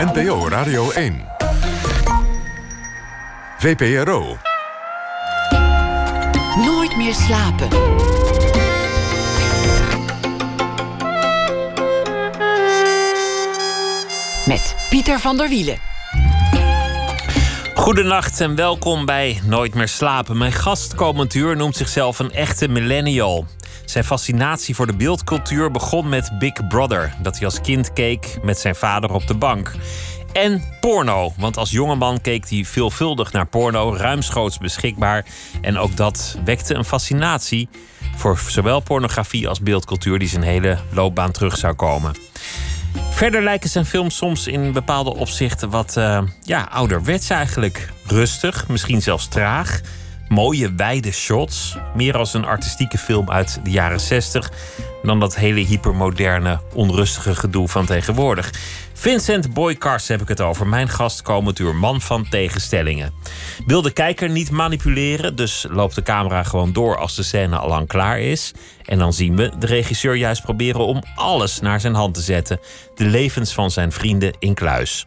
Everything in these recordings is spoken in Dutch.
NPO Radio 1. VPRO. Nooit meer slapen. Met Pieter van der Wielen. Goedenacht en welkom bij Nooit meer slapen. Mijn gast komend uur noemt zichzelf een echte millennial. Zijn fascinatie voor de beeldcultuur begon met Big Brother, dat hij als kind keek met zijn vader op de bank. En porno, want als jongeman keek hij veelvuldig naar porno, ruimschoots beschikbaar. En ook dat wekte een fascinatie voor zowel pornografie als beeldcultuur, die zijn hele loopbaan terug zou komen. Verder lijken zijn films soms in bepaalde opzichten wat uh, ja, ouderwets eigenlijk. Rustig, misschien zelfs traag. Mooie, wijde shots. Meer als een artistieke film uit de jaren 60 dan dat hele hypermoderne, onrustige gedoe van tegenwoordig. Vincent Boykars heb ik het over. Mijn gast komend uur, man van tegenstellingen. Wil de kijker niet manipuleren, dus loopt de camera gewoon door als de scène al lang klaar is. En dan zien we de regisseur juist proberen om alles naar zijn hand te zetten. De levens van zijn vrienden in kluis.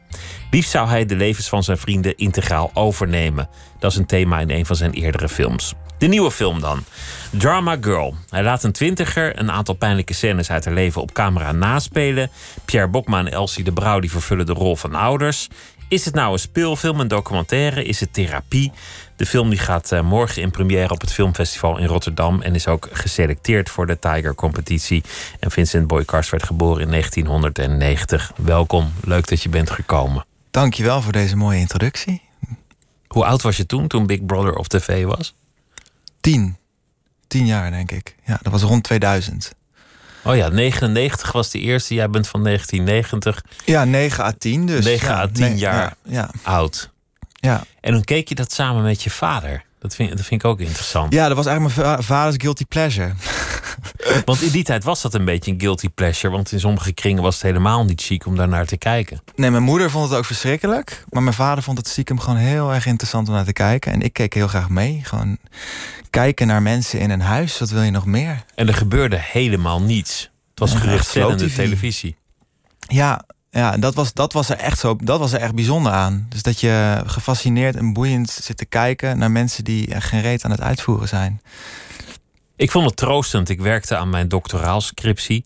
Liefst zou hij de levens van zijn vrienden integraal overnemen. Dat is een thema in een van zijn eerdere films. De nieuwe film dan. Drama Girl. Hij laat een twintiger een aantal pijnlijke scènes uit haar leven op camera naspelen. Pierre Bokma en Elsie de Brouw die vervullen de rol van ouders. Is het nou een speelfilm, een documentaire? Is het therapie? De film die gaat eh, morgen in première op het filmfestival in Rotterdam en is ook geselecteerd voor de Tiger competitie. En Vincent Boykars werd geboren in 1990. Welkom, leuk dat je bent gekomen. Dankjewel voor deze mooie introductie. Hoe oud was je toen, toen Big Brother op tv was? Tien. Tien jaar, denk ik. Ja, dat was rond 2000. Oh ja, 99 was de eerste. Jij bent van 1990. Ja, 9 à 10 dus. 9 ja, à 10 jaar ja, oud. Ja. En dan keek je dat samen met je vader. Dat vind, dat vind ik ook interessant. Ja, dat was eigenlijk mijn vaders guilty pleasure. Want in die tijd was dat een beetje een guilty pleasure. Want in sommige kringen was het helemaal niet chic om daar naar te kijken. Nee, mijn moeder vond het ook verschrikkelijk. Maar mijn vader vond het stiekem gewoon heel erg interessant om naar te kijken. En ik keek heel graag mee. Gewoon kijken naar mensen in een huis. Wat wil je nog meer? En er gebeurde helemaal niets. Het was geruchtstellende televisie. Ja, ja, dat was, dat was er echt zo. Dat was er echt bijzonder aan. Dus dat je gefascineerd en boeiend zit te kijken naar mensen die geen reet aan het uitvoeren zijn. Ik vond het troostend. Ik werkte aan mijn doctoraalscriptie.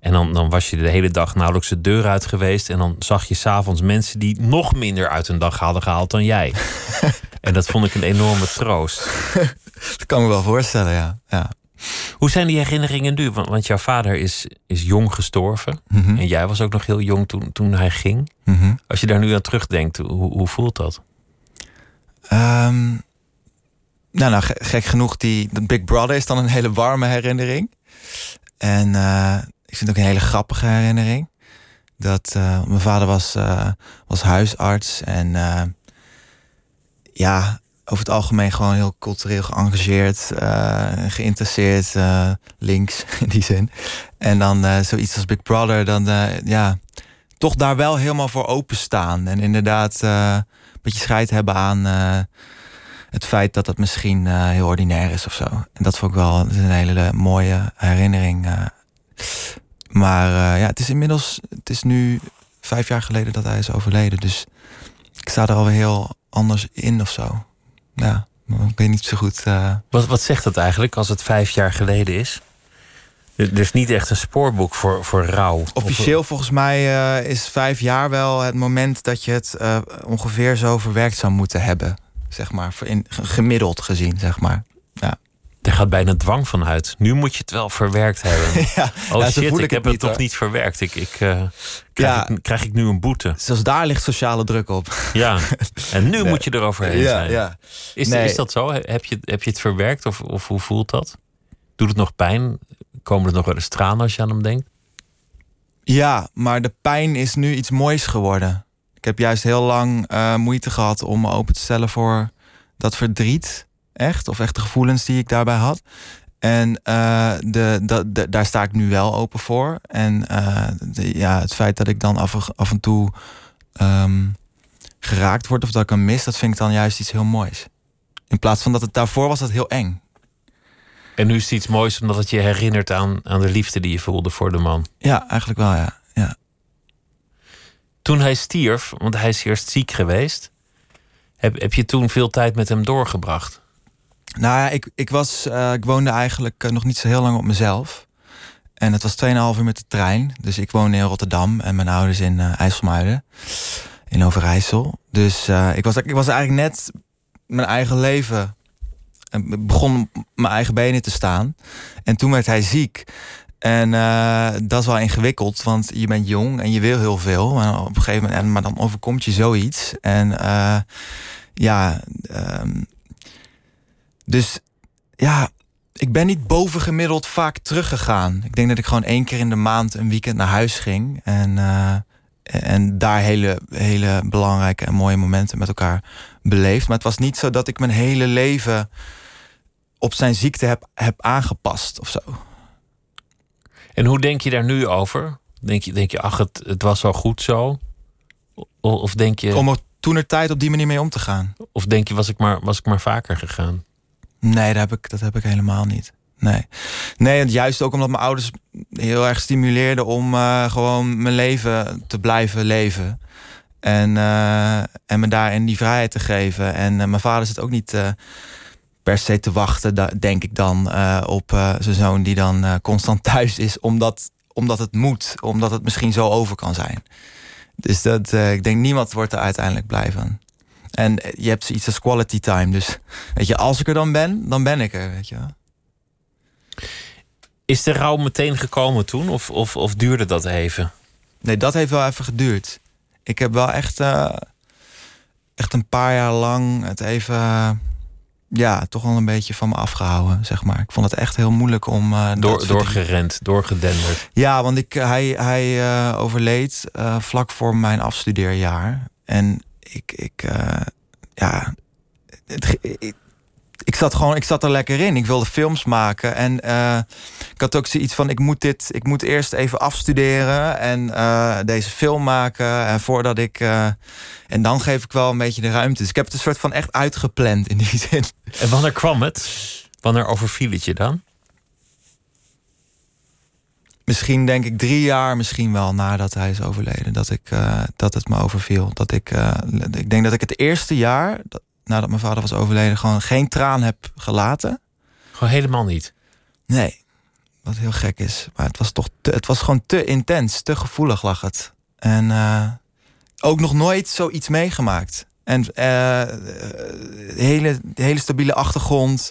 En dan, dan was je de hele dag nauwelijks de deur uit geweest. En dan zag je s'avonds mensen die nog minder uit hun dag hadden gehaald dan jij. en dat vond ik een enorme troost. dat kan me wel voorstellen, ja. ja. Hoe zijn die herinneringen nu? Want, want jouw vader is, is jong gestorven. Mhm. En jij was ook nog heel jong toen, toen hij ging. Mhm. Als je daar nu aan terugdenkt, hoe, hoe voelt dat? Ehm, nou, nou, gek genoeg, die Big Brother is dan een hele warme herinnering. En uh, ik vind het ook een hele grappige herinnering. Dat uh, mijn vader was, uh, was huisarts en ja, over het algemeen gewoon heel cultureel geëngageerd, geïnteresseerd, links in die zin. En dan zoiets als Big Brother, dan ja, toch daar wel helemaal voor openstaan. En inderdaad een beetje scheid hebben aan het feit dat het misschien heel ordinair is of zo. En dat vond ik wel een hele mooie herinnering. Maar ja, het is inmiddels, het is nu vijf jaar geleden dat hij is overleden. Dus ik sta er alweer heel anders in of zo. Ja, ik weet niet zo goed. Wat, wat zegt dat eigenlijk als het vijf jaar geleden is? Er is niet echt een spoorboek voor, voor rouw. Officieel volgens mij is vijf jaar wel het moment dat je het ongeveer zo verwerkt zou moeten hebben zeg maar, in, gemiddeld gezien, zeg maar. Er gaat bijna dwang van uit. Nu moet je het wel verwerkt hebben. ja, oh ja, shit, ik, ik heb het, toch niet verwerkt. Ik, ik, uh, krijg, ik, krijg ik nu een boete. Zelfs daar ligt sociale druk op. Ja, en nu nee. moet je eroverheen ja, zijn. Ja. Is, nee. is dat zo? Heb je, heb je het verwerkt of, of hoe voelt dat? Doet het nog pijn? Komen er nog wel eens tranen als je aan hem denkt? Ja, maar de pijn is nu iets moois geworden. Ik heb juist heel lang uh, moeite gehad om me open te stellen voor dat verdriet. Echt, of echt de gevoelens die ik daarbij had. En uh, de, de, de, daar sta ik nu wel open voor. En uh, de, ja, het feit dat ik dan af, af en toe um, geraakt word of dat ik hem mis, dat vind ik dan juist iets heel moois. In plaats van dat het daarvoor was dat heel eng. En nu is het iets moois omdat het je herinnert aan, aan de liefde die je voelde voor de man. Ja, eigenlijk wel, ja. ja. Toen hij stierf, want hij is eerst ziek geweest, heb, heb je toen veel tijd met hem doorgebracht? Nou ja, ik, ik, was, ik woonde eigenlijk uh, nog niet zo heel lang op mezelf. En het was 2,5 uur met de trein. Dus ik woonde in Rotterdam en mijn ouders in uh, IJsselmuiden. In Overijssel. Dus ik, was, ik was eigenlijk net mijn eigen leven. En begon mijn eigen benen te staan. En toen werd hij ziek. En dat is wel ingewikkeld, want je bent jong en je wil heel veel. Maar op een gegeven moment, maar dan overkomt je zoiets. En ja, um, dus ja, ik ben niet bovengemiddeld vaak teruggegaan. Ik denk dat ik gewoon één keer in de maand een weekend naar huis ging. En, uh, en daar hele, hele belangrijke en mooie momenten met elkaar beleefd. Maar het was niet zo dat ik mijn hele leven op zijn ziekte heb, heb aangepast of zo. En hoe denk je daar nu over? Denk je, denk je ach, het, het was wel goed zo? Of denk je... Om er toen er tijd op die manier mee om te gaan. Of denk je, was ik maar, was ik maar vaker gegaan? Nee, dat heb ik, dat heb ik helemaal niet. Nee. nee, juist ook omdat mijn ouders heel erg stimuleerden om uh, gewoon mijn leven te blijven leven. En, uh, en me daarin die vrijheid te geven. En uh, mijn vader zit ook niet per se te wachten, denk ik dan, op zijn zoon die dan constant thuis is, omdat, omdat het moet, omdat het misschien zo over kan zijn. Dus dat, ik denk niemand wordt er uiteindelijk blij van. En je hebt iets als quality time. Dus weet je, als ik er dan ben, dan ben ik er. Weet je. Is de rouw meteen gekomen toen? Of, of, of duurde dat even? Nee, dat heeft wel even geduurd. Ik heb wel echt, uh, echt een paar jaar lang het even. Uh, ja, toch wel een beetje van me afgehouden, zeg maar. Ik vond het echt heel moeilijk om... Uh, Door, doorgerend, doorgedenderd. Ja, want ik, hij, hij overleed vlak voor mijn afstudeerjaar. En ik, ik, uh, ja, het, ik, zat gewoon, ik zat er lekker in. Ik wilde films maken en uh, ik had ook zoiets van: ik moet dit, ik moet eerst even afstuderen en uh, deze film maken. En voordat ik, en dan geef ik wel een beetje de ruimte. Dus ik heb het een soort van echt uitgepland in die zin. En wanneer kwam het? Wanneer overviel het je dan? Misschien denk ik drie jaar misschien wel nadat hij is overleden. Dat, ik, uh, dat het me overviel. Dat ik, uh, ik denk dat ik het eerste jaar, dat, nadat mijn vader was overleden, gewoon geen traan heb gelaten. Gewoon helemaal niet? Nee, wat heel gek is. Maar het was toch te, het was gewoon te intens, te gevoelig lag het. En uh, ook nog nooit zoiets meegemaakt. En hele, hele stabiele achtergrond.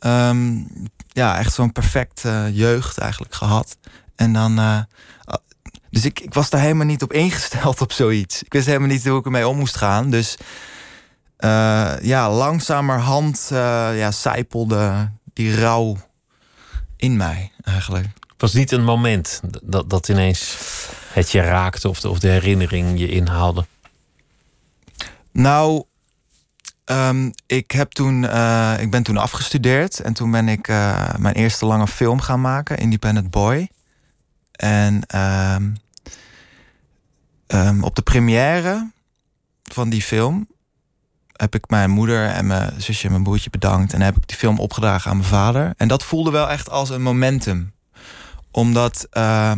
Um, ja, echt zo'n perfect jeugd eigenlijk gehad. En dan. Uh, dus ik, ik was daar helemaal niet op ingesteld op zoiets. Ik wist helemaal niet hoe ik ermee om moest gaan. Dus uh, ja, langzamerhand uh, ja, zijpelde die rouw in mij eigenlijk. Het was niet een moment dat, dat ineens het je raakte of de, of de herinnering je inhaalde? Nou, Um, ik, heb toen, uh, ik ben toen afgestudeerd en toen ben ik uh, mijn eerste lange film gaan maken, Independent Boy. En um, um, op de première van die film heb ik mijn moeder en mijn zusje en mijn broertje bedankt. En heb ik die film opgedragen aan mijn vader. En dat voelde wel echt als een momentum. Omdat uh,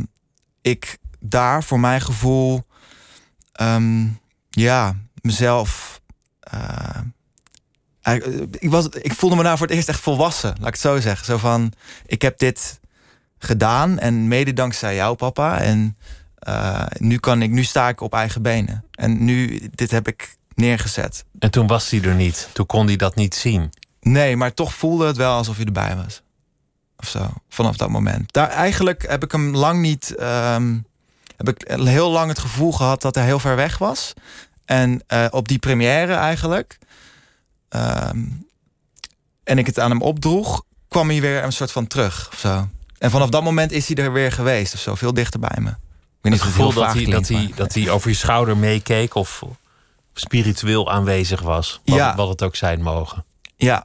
ik daar voor mijn gevoel ja, mezelf eh, ik, was, ik voelde me daar voor het eerst echt volwassen, laat ik het zo zeggen. Zo van, ik heb dit gedaan en mede dankzij jou, papa. En uh, nu, kan ik, nu sta ik op eigen benen. En nu, dit heb ik neergezet. En toen was hij er niet. Toen kon hij dat niet zien. Nee, maar toch voelde het wel alsof hij erbij was. Of zo, vanaf dat moment. Daar, eigenlijk heb ik hem lang niet... Um, heb ik heel lang het gevoel gehad dat hij heel ver weg was. En uh, op die première eigenlijk Um, en ik het aan hem opdroeg, kwam hij weer een soort van terug. Of zo. En vanaf dat moment is hij er weer geweest of zo, veel dichter bij me. Ik weet niet het gevoel dat, hij, dat, hij, dat hij over je schouder meekeek of spiritueel aanwezig was. Wat, ja. wat het ook zijn mogen. Ja.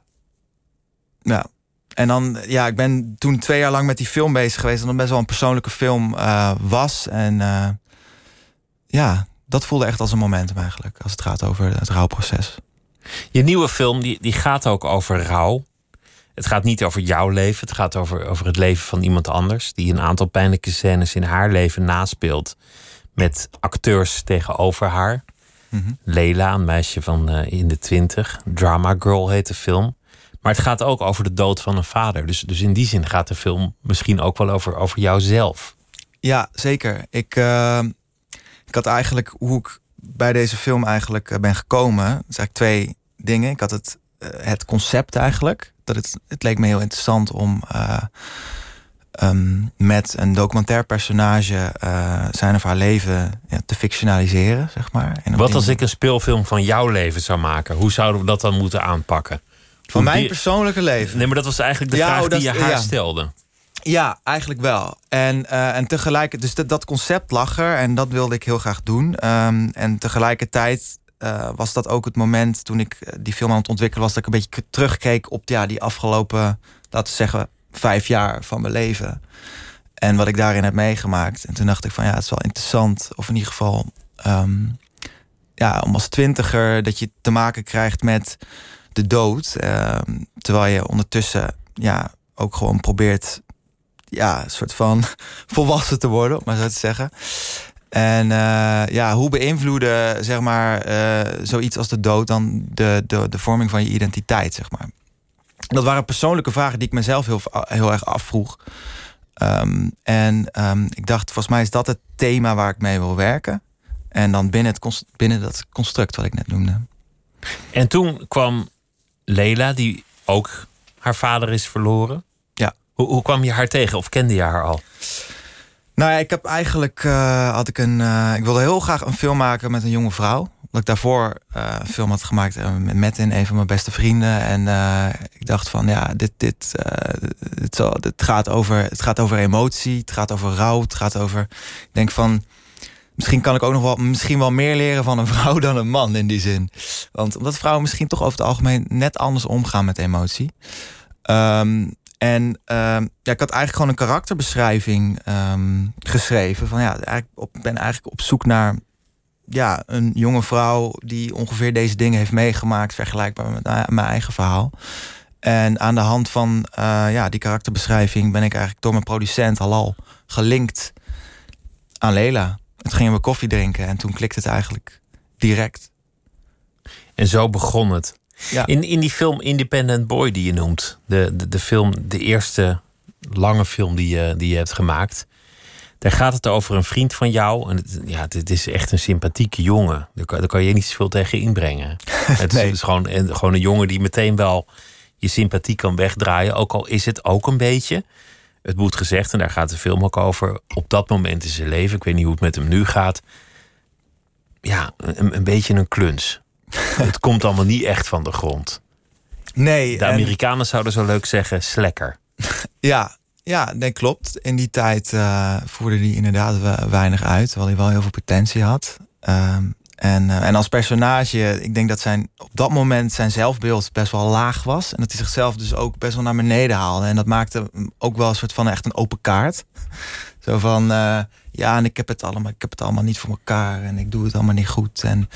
Ja. En dan, ja, ik ben toen twee jaar lang met die film bezig geweest. En dan best wel een persoonlijke film uh, was. En uh, ja, dat voelde echt als een momentum eigenlijk. Als het gaat over het rouwproces. Je nieuwe film die, die gaat ook over rouw. Het gaat niet over jouw leven, het gaat over, over het leven van iemand anders. Die een aantal pijnlijke scènes in haar leven naspeelt. met acteurs tegenover haar. Mhm. Leila, een meisje van eh, in de twintig. Drama Girl heet de film. Maar het gaat ook over de dood van een vader. Dus, dus in die zin gaat de film misschien ook wel over, over jouzelf. Ja, zeker. Ik, uh, ik had eigenlijk hoe ik bij deze film eigenlijk eh, ben gekomen. Dat is eigenlijk twee dingen. Ik had het, uh, het concept eigenlijk. Dat het, het leek me heel interessant om uh, um, met een documentair personage zijn of haar leven ja, te fictionaliseren, zeg maar. En Wat als ik een speelfilm van jouw leven zou maken? Hoe zouden we dat dan moeten aanpakken? Van mijn persoonlijke leven? Nee, maar dat was eigenlijk de ja, vraag die je haar ja. stelde. Ja, eigenlijk wel. En, uh, en tegelijk, dus dat, dat concept lag er en dat wilde ik heel graag doen. Um, en tegelijkertijd uh, was dat ook het moment toen ik die film aan het ontwikkelen was, dat ik een beetje terugkeek op ja, die afgelopen, laten we zeggen, vijf jaar van mijn leven. En wat ik daarin heb meegemaakt. En toen dacht ik van ja, het is wel interessant. Of in ieder geval, um, ja, om als twintiger dat je te maken krijgt met de dood. Uh, terwijl je ondertussen ja, ook gewoon probeert ja, een soort van volwassen te worden, om maar zo te zeggen. En uh, ja, hoe beïnvloeden zeg maar, uh, zoiets als de dood dan de, de, de vorming van je identiteit, zeg maar. Dat waren persoonlijke vragen die ik mezelf heel, heel erg afvroeg. Um, en um, ik dacht, volgens mij is dat het thema waar ik mee wil werken. En dan binnen, het, binnen dat construct wat ik net noemde. En toen kwam Leila, die ook haar vader is verloren. Hoe, kwam je haar tegen of kende je haar al? Nou ja, ik heb eigenlijk uh, had ik een. Uh, ik wilde heel graag een film maken met een jonge vrouw. Omdat ik daarvoor uh, een film had gemaakt met Metin, een van mijn beste vrienden. En ik dacht van ja, dit, dit, dit gaat over, het gaat over emotie, het gaat over rouw, het gaat over. Ik denk van misschien kan ik ook nog wel, misschien wel meer leren van een vrouw dan een man in die zin. Want omdat vrouwen misschien toch over het algemeen net anders omgaan met emotie. Um, en um, ja, ik had eigenlijk gewoon een karakterbeschrijving um, geschreven. Van ja, ik ben eigenlijk op zoek naar ja, een jonge vrouw die ongeveer deze dingen heeft meegemaakt, vergelijkbaar met mijn eigen verhaal. En aan de hand van uh, ja, die karakterbeschrijving ben ik eigenlijk door mijn producent al gelinkt aan Lela. Toen gingen we koffie drinken en toen klikte het eigenlijk direct. En zo begon het. Ja. In, in die film Independent Boy die je noemt, de, de, de film, de eerste lange film die je, die je hebt gemaakt. Daar gaat het over een vriend van jou. En het, ja, het is echt een sympathieke jongen. Daar kan, daar kan je niet zoveel tegen inbrengen. het is gewoon, en, gewoon een jongen die meteen wel je sympathie kan wegdraaien. Ook al is het ook een beetje. Het moet gezegd, en daar gaat de film ook over. Op dat moment in zijn leven, ik weet niet hoe het met hem nu gaat. Ja, een, een beetje een kluns. het komt allemaal niet echt van de grond. Nee. De Amerikanen en... zouden zo leuk zeggen, slekker. Ja, ja, nee, klopt. In die tijd uh, voerde hij inderdaad weinig uit, terwijl hij wel heel veel potentie had. Um, en, uh, en als personage, ik denk dat zijn, op dat moment zijn zelfbeeld best wel laag was. En dat hij zichzelf dus ook best wel naar beneden haalde. En dat maakte ook wel een soort van echt een open kaart. Zo van, uh, ja, en ik heb, het allemaal, ik heb het allemaal niet voor elkaar. En ik doe het allemaal niet goed. En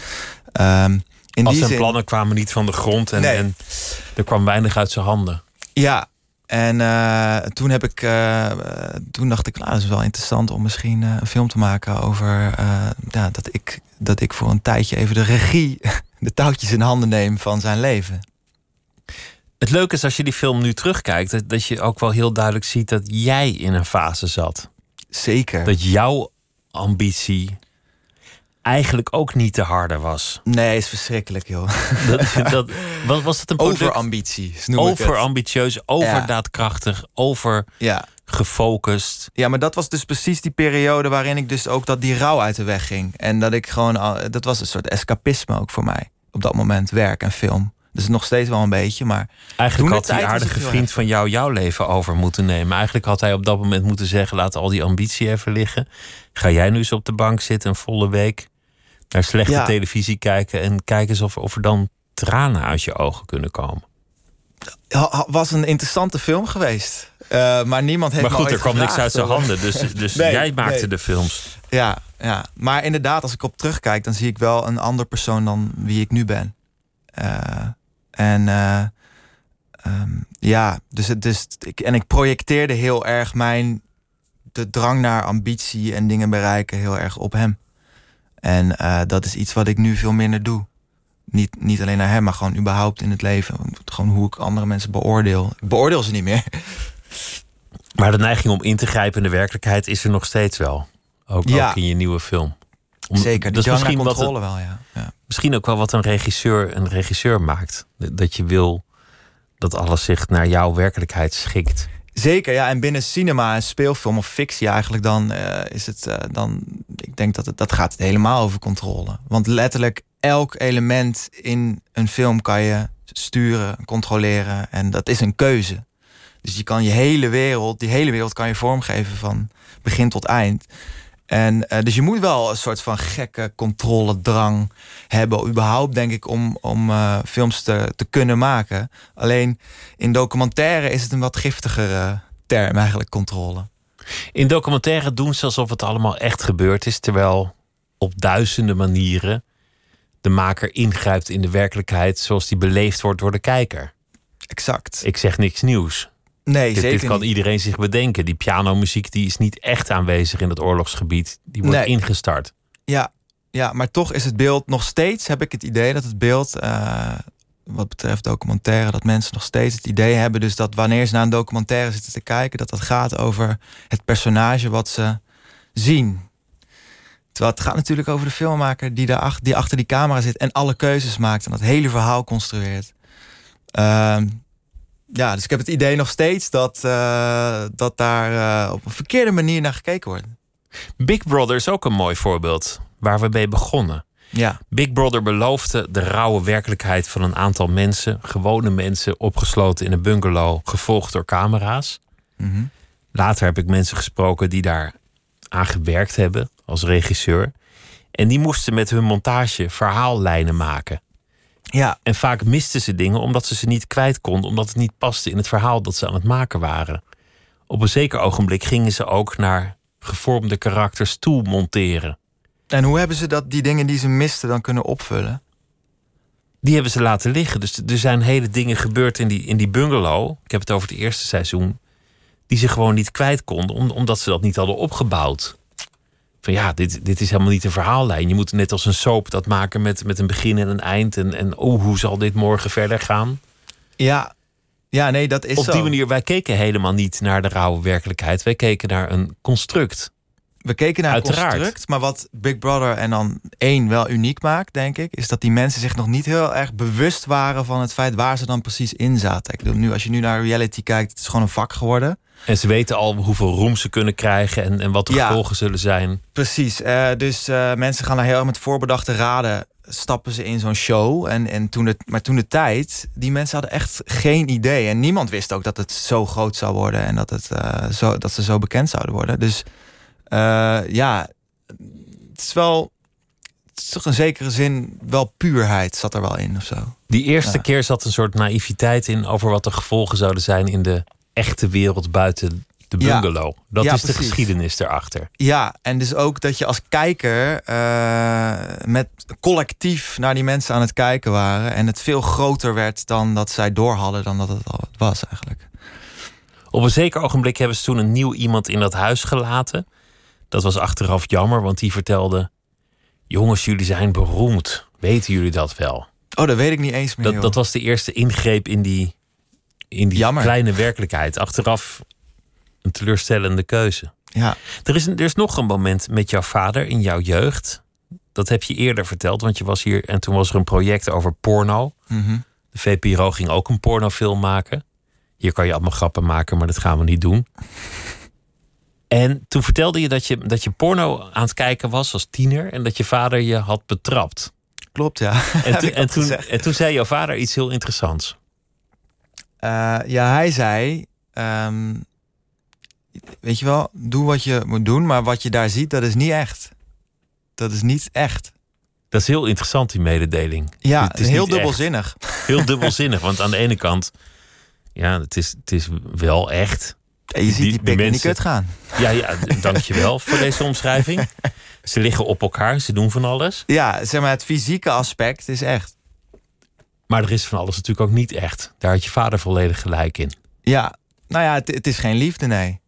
um, in Als die zijn zin, plannen kwamen niet van de grond en, Nee. en er kwam weinig uit zijn handen. Ja, en uh, toen heb ik, uh, toen dacht ik, nou, dat is wel interessant om misschien uh, een film te maken over ja, dat, ik, dat ik voor een tijdje even de regie, de touwtjes in handen neem van zijn leven. Het leuke is als je die film nu terugkijkt, dat, dat je ook wel heel duidelijk ziet dat jij in een fase zat. Zeker. Dat jouw ambitie eigenlijk ook niet te harde was. Nee, is verschrikkelijk, joh. Dat, dat, wat was het een product? Overambitie. Overambitieus, overdaadkrachtig, over Ja. gefocust. Ja, maar dat was dus precies die periode waarin ik dus ook dat die rouw uit de weg ging. En dat ik gewoon, al- dat was een soort escapisme ook voor mij. Op dat moment, werk en film. Dus nog steeds wel een beetje, maar Eigenlijk had die aardige vriend van jou jouw leven over moeten nemen. Eigenlijk had hij op dat moment moeten zeggen: laat al die ambitie even liggen. Ga jij nu eens op de bank zitten een volle week naar slechte Ja. televisie kijken en kijk eens of, of er dan tranen uit je ogen kunnen komen. was een interessante film geweest. Eh, maar niemand heeft maar goed, er kwam niks uit zijn handen. Dus, dus Nee, jij maakte nee. de films. Ja, ja, maar inderdaad, als ik op terugkijk, dan zie ik wel een ander persoon dan wie ik nu ben. Eh, en eh, ehm, ja, dus het dus ik, en ik projecteerde heel erg mijn de drang naar ambitie en dingen bereiken heel erg op hem. En eh, dat is iets wat ik nu veel minder doe. Niet, niet alleen naar hem, maar gewoon überhaupt in het leven. Gewoon hoe ik andere mensen beoordeel. Ik beoordeel ze niet meer. Maar de neiging om in te grijpen in de werkelijkheid is er nog steeds wel. Ook, Ja. ook in je nieuwe film. Om- Zeker, dat die is misschien het- controle wel, ja. ja. Misschien ook wel wat een regisseur een regisseur maakt. Dat je wil dat alles zich naar jouw werkelijkheid schikt. Zeker, ja. En binnen cinema en speelfilm of fictie eigenlijk dan eh, is het eh, dan. Ik denk dat het dat gaat helemaal over controle. Want letterlijk elk element in een film kan je sturen, controleren. En dat is een keuze. Dus je kan je hele wereld, die hele wereld kan je vormgeven van begin tot eind. En eh, dus je moet wel een soort van gekke controledrang hebben, überhaupt, denk ik, om, om eh, films te, te kunnen maken. Alleen in documentaire is het een wat giftigere term, eigenlijk, controle. In documentaire doen ze alsof het allemaal echt gebeurd is, terwijl op duizenden manieren de maker ingrijpt in de werkelijkheid zoals die beleefd wordt door de kijker. Exact. Ik zeg niks nieuws. Nee, Dit, zeker dit kan niet. iedereen zich bedenken. Die pianomuziek die is niet echt aanwezig in het oorlogsgebied. Die wordt Nee. ingestart. Ja, ja, maar toch is het beeld nog steeds, heb ik het idee dat het beeld, eh, wat betreft documentaire, dat mensen nog steeds het idee hebben, dus dat wanneer ze naar een documentaire zitten te kijken, dat dat gaat over het personage wat ze zien. Terwijl het gaat natuurlijk over de filmmaker die, daar die achter die camera zit en alle keuzes maakt en dat hele verhaal construeert. Ehm, ja, dus ik heb het idee nog steeds dat, eh, dat daar eh, op een verkeerde manier naar gekeken wordt. Big Brother is ook een mooi voorbeeld waar we mee begonnen. Ja, Big Brother beloofde de rauwe werkelijkheid van een aantal mensen, gewone mensen, opgesloten in een bungalow, gevolgd door camera's. Mhm. Later heb ik mensen gesproken die daar aan gewerkt hebben als regisseur. En die moesten met hun montage verhaallijnen maken. Ja En vaak misten ze dingen omdat ze ze niet kwijt konden, omdat het niet paste in het verhaal dat ze aan het maken waren. Op een zeker ogenblik gingen ze ook naar gevormde karakters toe monteren. En hoe hebben ze dat, die dingen die ze misten dan kunnen opvullen? Die hebben ze laten liggen. Dus er zijn hele dingen gebeurd in die, in die bungalow. Ik heb het over het eerste seizoen. Die ze gewoon niet kwijt konden, om- omdat ze dat niet hadden opgebouwd. Van ja, dit, dit is helemaal niet een verhaallijn. Je moet net als een soap dat maken met, met een begin en een eind. En, en oh, hoe zal dit morgen verder gaan? Ja, ja nee, dat is Op zo. die manier, wij keken helemaal niet naar de rauwe werkelijkheid. Wij keken naar een construct. We keken naar een Uiteraard. construct, maar wat Big Brother en dan één wel uniek maakt, denk ik, is dat die mensen zich nog niet heel erg bewust waren van het feit waar ze dan precies in zaten. Ik bedoel, nu, als je nu naar reality kijkt, het is gewoon een vak geworden. En ze weten al hoeveel roem ze kunnen krijgen en, en wat de Ja. gevolgen zullen zijn. Precies, eh, dus eh, mensen gaan daar heel erg met voorbedachte raden stappen ze in zo'n show. En, en toen het, maar toen de tijd, die mensen hadden echt geen idee. En niemand wist ook dat het zo groot zou worden en dat, het, eh, zo, dat ze zo bekend zouden worden. Dus ja, het is wel, het is toch in zekere zin wel puurheid zat er wel in of zo. Die eerste Ja. keer zat een soort naïviteit in over wat de gevolgen zouden zijn in de echte wereld buiten de Ja. bungalow. Dat Ja, is de geschiedenis erachter. Ja, en dus ook dat je als kijker eh, met collectief naar die mensen aan het kijken waren. En het veel groter werd dan dat zij door hadden dan dat het al was eigenlijk. Op een zeker ogenblik hebben ze toen een nieuw iemand in dat huis gelaten. Dat was achteraf jammer, want die vertelde: Jongens, jullie zijn beroemd. Weten jullie dat wel? Oh, dat weet ik niet eens meer. Dat, joh. dat was de eerste ingreep in die, in die Jammer. kleine werkelijkheid. Achteraf een teleurstellende keuze. Ja, Er is, er is nog een moment met jouw vader in jouw jeugd. Dat heb je eerder verteld, want je was hier en toen was er een project over porno. mhm. De VPRO ging ook een pornofilm maken. Hier kan je allemaal grappen maken, maar dat gaan we niet doen. En toen vertelde je dat je, dat je porno aan het kijken was als tiener en dat je vader je had betrapt. klopt ja. En, toen- en, toen, gezegd? en toen zei jouw vader iets heel interessants. Eh, ja, hij zei... ehm, weet je wel, doe wat je moet doen, maar wat je daar ziet, dat is niet echt. Dat is niet echt. Dat is heel interessant, die mededeling. Ja, Het is heel echt. dubbelzinnig. Heel dubbelzinnig, want aan de ene kant, ja, het is, het is wel echt. En je ziet die, die in die mensen- kut gaan. Ja, ja, dankjewel voor deze omschrijving. Ze liggen op elkaar, ze doen van alles. Ja, zeg maar, het fysieke aspect is echt. Maar er is van alles natuurlijk ook niet echt. Daar had je vader volledig gelijk in. Ja, nou ja, het, het is geen liefde, nee.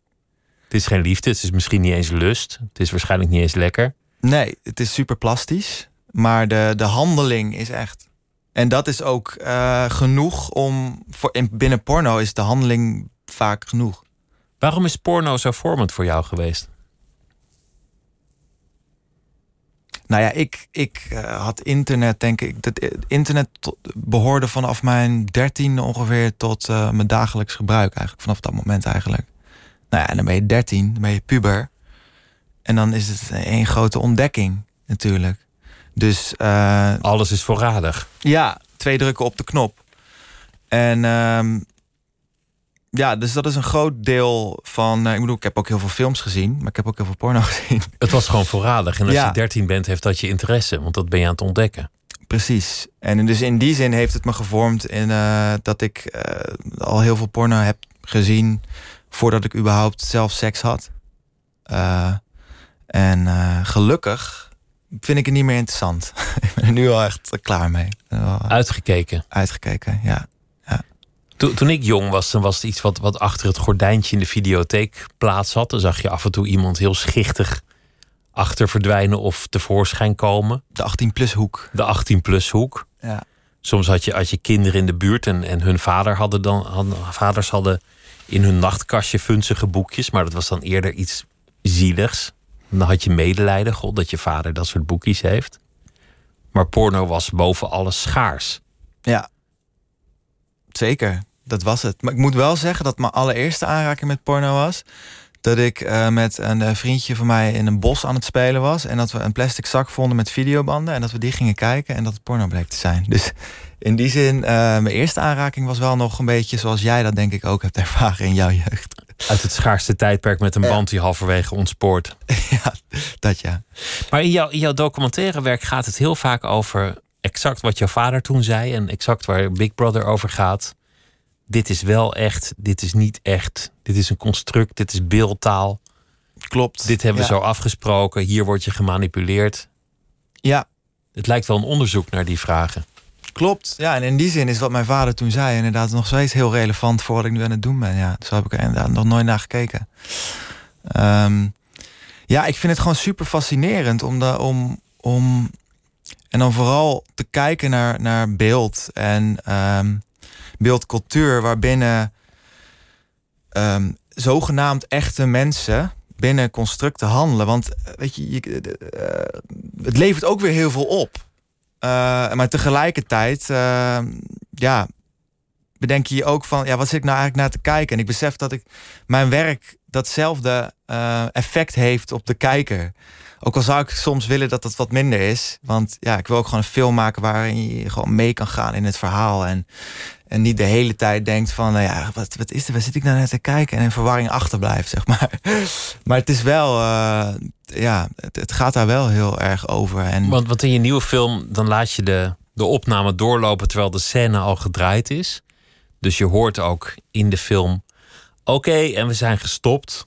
Het is geen liefde, het is misschien niet eens lust. Het is waarschijnlijk niet eens lekker. Nee, het is super plastisch. Maar de, de handeling is echt. En dat is ook eh, genoeg om. Voor, in, binnen porno is de handeling vaak genoeg. Waarom is porno zo vormend voor jou geweest? Nou ja, ik, ik uh, had internet, denk ik. Dat internet behoorde vanaf mijn dertiende ongeveer tot uh, mijn dagelijks gebruik. Eigenlijk vanaf dat moment eigenlijk. Nou ja, en dan ben je dertien, dan ben je puber. En dan is het één grote ontdekking natuurlijk. Dus. Uh, Alles is voorradig. Ja, twee drukken op de knop. En uh, ja, dus dat is een groot deel van. Uh, ik bedoel, ik heb ook heel veel films gezien, maar ik heb ook heel veel porno gezien. Het was gewoon voorradig. En als ja. je 13 bent, heeft dat je interesse, want dat ben je aan het ontdekken. Precies. En dus in die zin heeft het me gevormd in uh, dat ik uh, al heel veel porno heb gezien voordat ik überhaupt zelf seks had. en gelukkig vind ik het niet meer interessant. ik ben er nu al echt klaar mee. Uitgekeken. Uitgekeken, ja. Toen, toen ik jong was, dan was het iets wat, wat achter het gordijntje in de videotheek plaats had. Dan zag je af en toe iemand heel schichtig achter verdwijnen of tevoorschijn komen. De 18-plus hoek. De 18-plus hoek. Ja. Soms had je, had je kinderen in de buurt en, en hun vader hadden dan, hadden, vaders hadden in hun nachtkastje funzige boekjes. Maar dat was dan eerder iets zieligs. Dan had je medelijden, god, dat je vader dat soort boekjes heeft. Maar porno was boven alles schaars. Ja, zeker dat was het. Maar ik moet wel zeggen dat mijn allereerste aanraking met porno was. Dat ik uh, met een uh, vriendje van mij in een bos aan het spelen was. En dat we een plastic zak vonden met videobanden. En dat we die gingen kijken en dat het porno bleek te zijn. Dus in die zin, uh, mijn eerste aanraking was wel nog een beetje zoals jij dat denk ik ook hebt ervaren in jouw jeugd. Uit het schaarste tijdperk met een band die halverwege ontspoort. ja, dat ja. Maar in, jouw in jouw documentaire werk gaat het heel vaak over exact wat jouw vader toen zei. En exact waar Big Brother over gaat dit is wel echt, dit is niet echt, dit is een construct, dit is beeldtaal. Klopt. Dit hebben we zo afgesproken, hier word je gemanipuleerd. Ja. Het lijkt wel een onderzoek naar die vragen. Klopt, ja, en in die zin is wat mijn vader toen zei inderdaad nog steeds heel relevant voor wat ik nu aan het doen ben. Ja, zo heb ik er inderdaad nog nooit naar gekeken. Ehm, ja, ik vind het gewoon super fascinerend om, de, om, om en dan vooral te kijken naar, naar beeld en um, beeldcultuur waarbinnen um, zogenaamd echte mensen binnen constructen handelen. Want eh, weet je, je uh, het levert ook weer heel veel op. Maar tegelijkertijd, uh, ja, bedenk je je ook van, ja, wat zit ik nou eigenlijk naar te kijken? En ik besef dat ik mijn werk datzelfde effect heeft op de kijker. Ook al zou ik soms willen dat het wat minder is. Want ja, ik wil ook gewoon een film maken waarin je gewoon mee kan gaan in het verhaal. En, en niet de hele tijd denkt van, nou ja, wat, wat is er, waar zit ik nou net te kijken? En in verwarring achterblijft, zeg maar. Maar het is wel, uh, ja, het, het, gaat daar wel heel erg over. En... Want, want in je nieuwe film, dan laat je de, de opname doorlopen terwijl de scène al gedraaid is. Dus je hoort ook in de film, oké, en we zijn gestopt.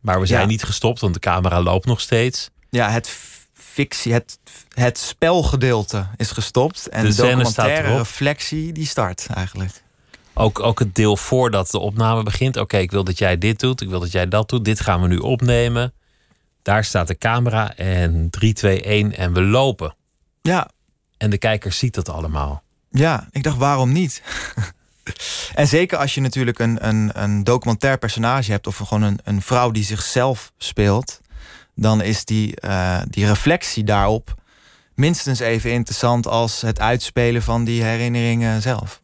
Maar we zijn ja. niet gestopt, want de camera loopt nog steeds. Ja, het fictie, het, het spelgedeelte is gestopt. En de, de documentaire reflectie, die start eigenlijk. Ook, ook het deel voordat de opname begint. Oké, ik wil dat jij dit doet, ik wil dat jij dat doet. Dit gaan we nu opnemen. Daar staat de camera en 3, 2, 1 en we lopen. Ja. En de kijker ziet dat allemaal. Ja, ik dacht waarom niet? en zeker als je natuurlijk een, een, een documentair personage hebt... of gewoon een, een vrouw die zichzelf speelt dan is die, uh, die reflectie daarop minstens even interessant als het uitspelen van die herinneringen zelf.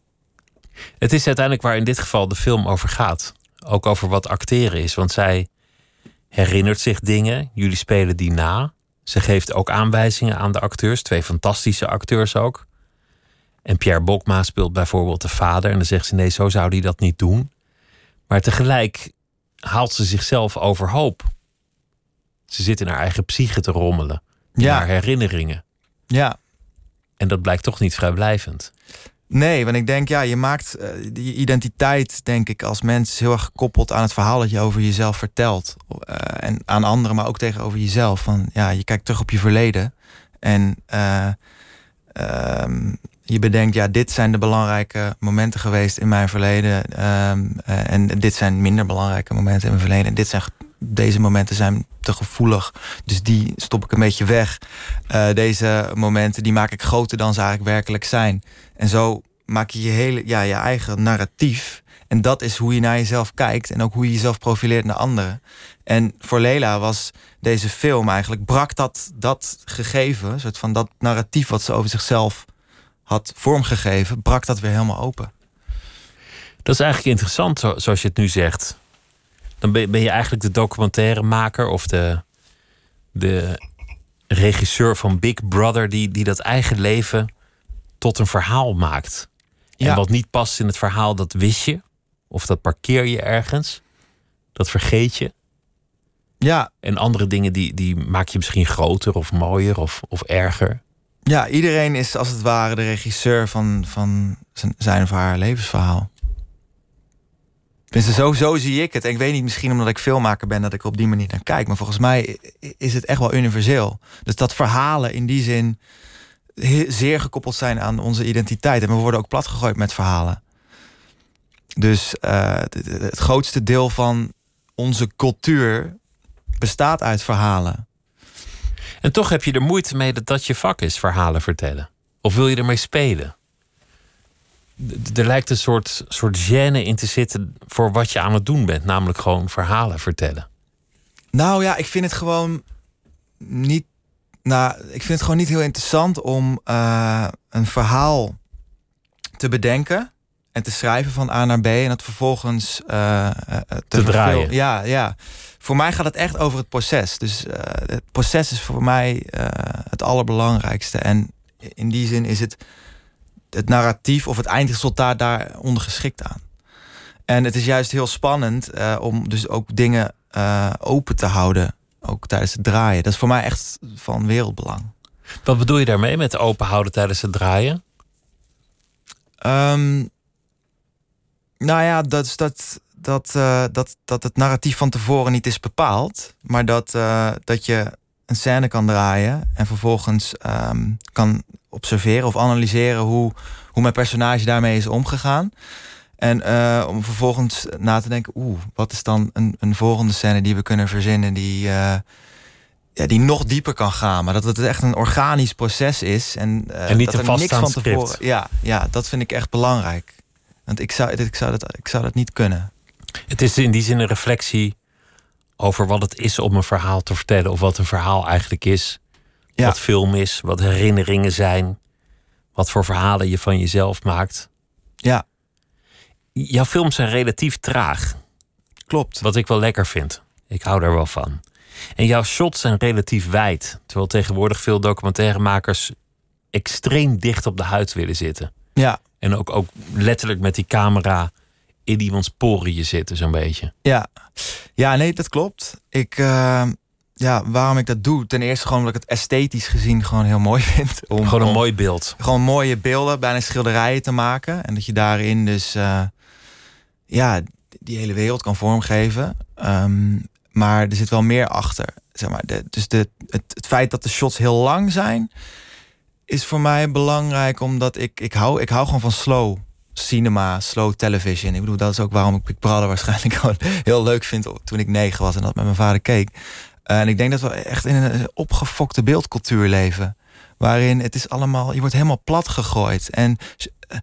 Het is uiteindelijk waar in dit geval de film over gaat. Ook over wat acteren is. Want zij herinnert zich dingen, jullie spelen die na. Ze geeft ook aanwijzingen aan de acteurs, twee fantastische acteurs ook. En Pierre Bokma speelt bijvoorbeeld de vader. En dan zegt ze: nee, zo zou hij dat niet doen. Maar tegelijk haalt ze zichzelf overhoop. Ze zit in haar eigen psyche te rommelen. In ja. haar herinneringen. Ja. En dat blijkt toch niet vrijblijvend. Nee, want ik denk, ja, je maakt uh, die identiteit, denk ik, als mens heel erg gekoppeld aan het verhaal dat je over jezelf vertelt. Uh, en aan anderen, maar ook tegenover jezelf. Van ja, je kijkt terug op je verleden. En uh, je bedenkt, ja, dit zijn de belangrijke momenten geweest in mijn verleden. Um, en dit zijn minder belangrijke momenten in mijn verleden. En dit zijn deze momenten zijn te gevoelig. Dus die stop ik een beetje weg. Uh, deze momenten die maak ik groter dan ze eigenlijk werkelijk zijn. En zo maak je je, hele, ja, je eigen narratief. En dat is hoe je naar jezelf kijkt. En ook hoe je jezelf profileert naar anderen. En voor Lela was deze film eigenlijk, brak dat, dat gegeven, soort van dat narratief wat ze over zichzelf had vormgegeven, brak dat weer helemaal open. Dat is eigenlijk interessant, zoals je het nu zegt. Dan ben je eigenlijk de documentairemaker of de, de regisseur van Big Brother, die, die dat eigen leven tot een verhaal maakt. En wat niet past in het verhaal, dat wist je. Of dat parkeer je ergens. Dat vergeet je. Ja. En andere dingen die, die maak je misschien groter of mooier of, of erger. Ja, iedereen is als het ware de regisseur van, van zijn of haar levensverhaal. Tenminste, zo, zo zie ik het. En ik weet niet, misschien omdat ik filmmaker ben, dat ik op die manier naar kijk. Maar volgens mij is het echt wel universeel. Dus dat verhalen in die zin zeer gekoppeld zijn aan onze identiteit. En we worden ook platgegooid met verhalen. Dus uh, het grootste deel van onze cultuur bestaat uit verhalen. En toch heb je er moeite mee dat dat je vak is, verhalen vertellen. Of wil je ermee spelen? Er lijkt een soort, soort gêne in te zitten voor wat je aan het doen bent, namelijk gewoon verhalen vertellen. Nou ja, ik vind het gewoon niet. Nou, ik vind het gewoon niet heel interessant om uh, een verhaal te bedenken en te schrijven van A naar B en het vervolgens uh, te, te draaien. Ja, ja voor mij gaat het echt over het proces. Dus uh, het proces is voor mij het allerbelangrijkste. En in die zin is het het narratief of het eindresultaat daar ondergeschikt aan. En het is juist heel spannend uh, om dus ook dingen open te houden. Ook tijdens het draaien. Dat is voor mij echt van wereldbelang. Wat bedoel je daarmee met open houden tijdens het draaien? Um, nou ja, dat is dat dat, uh, dat, dat het narratief van tevoren niet is bepaald. Maar dat, dat je een scène kan draaien en vervolgens um, kan observeren of analyseren hoe, hoe mijn personage daarmee is omgegaan. En uh, om vervolgens na te denken, oeh, wat is dan een, een volgende scène die we kunnen verzinnen die, ja, die nog dieper kan gaan. Maar dat het echt een organisch proces is. En, en niet dat er niks van tevoren. Ja, ja, dat vind ik echt belangrijk. Want ik zou, ik zou, dat, ik zou dat niet kunnen. Het is in die zin een reflectie over wat het is om een verhaal te vertellen. Of wat een verhaal eigenlijk is. Wat film is, wat herinneringen zijn. Wat voor verhalen je van jezelf maakt. Ja. Jouw films zijn relatief traag. Klopt. Wat ik wel lekker vind. Ik hou daar wel van. En jouw shots zijn relatief wijd. Terwijl tegenwoordig veel documentairemakers extreem dicht op de huid willen zitten. Ja. En ook, ook letterlijk met die camera in iemands poriën zitten, zo'n beetje. Ja. ja, nee, dat klopt. Ik, uh, ja, waarom ik dat doe? Ten eerste gewoon omdat ik het esthetisch gezien gewoon heel mooi vind. Om, gewoon een mooi beeld. Gewoon mooie beelden, bijna schilderijen te maken. En dat je daarin dus, uh, ja, die hele wereld kan vormgeven. Um, maar er zit wel meer achter. Zeg maar. De, dus de, het, het feit dat de shots heel lang zijn, is voor mij belangrijk omdat ik, ik, hou, ik hou gewoon van slow cinema, slow television. Ik bedoel, dat is ook waarom ik Big Brother waarschijnlijk gewoon heel leuk vind toen ik negen was en dat met mijn vader keek. en ik denk dat we echt in een opgefokte beeldcultuur leven. Waarin het is allemaal, je wordt helemaal plat gegooid. En eh,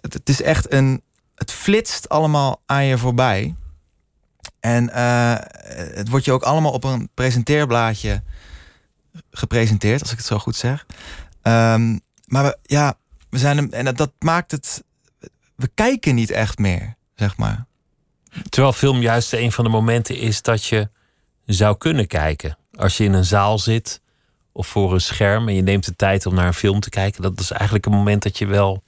het is echt een, het flitst allemaal aan je voorbij. En uh, het wordt je ook allemaal op een presenteerblaadje gepresenteerd, als ik het zo goed zeg. Um, maar ja, we zijn en dat maakt het we kijken niet echt meer, zeg maar. Terwijl film juist een van de momenten is dat je zou kunnen kijken. Als je in een zaal zit of voor een scherm en je neemt de tijd om naar een film te kijken, dat is eigenlijk een moment dat je wel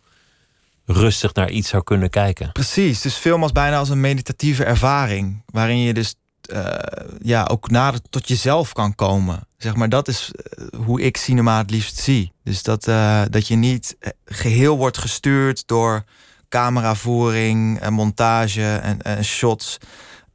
rustig naar iets zou kunnen kijken. Precies, dus film als bijna als een meditatieve ervaring, waarin je dus uh, ja, ook nader tot jezelf kan komen. Zeg maar, dat is uh, hoe ik cinema het liefst zie. Dus dat, uh, dat je niet geheel wordt gestuurd door cameravoering, en montage en, en shots.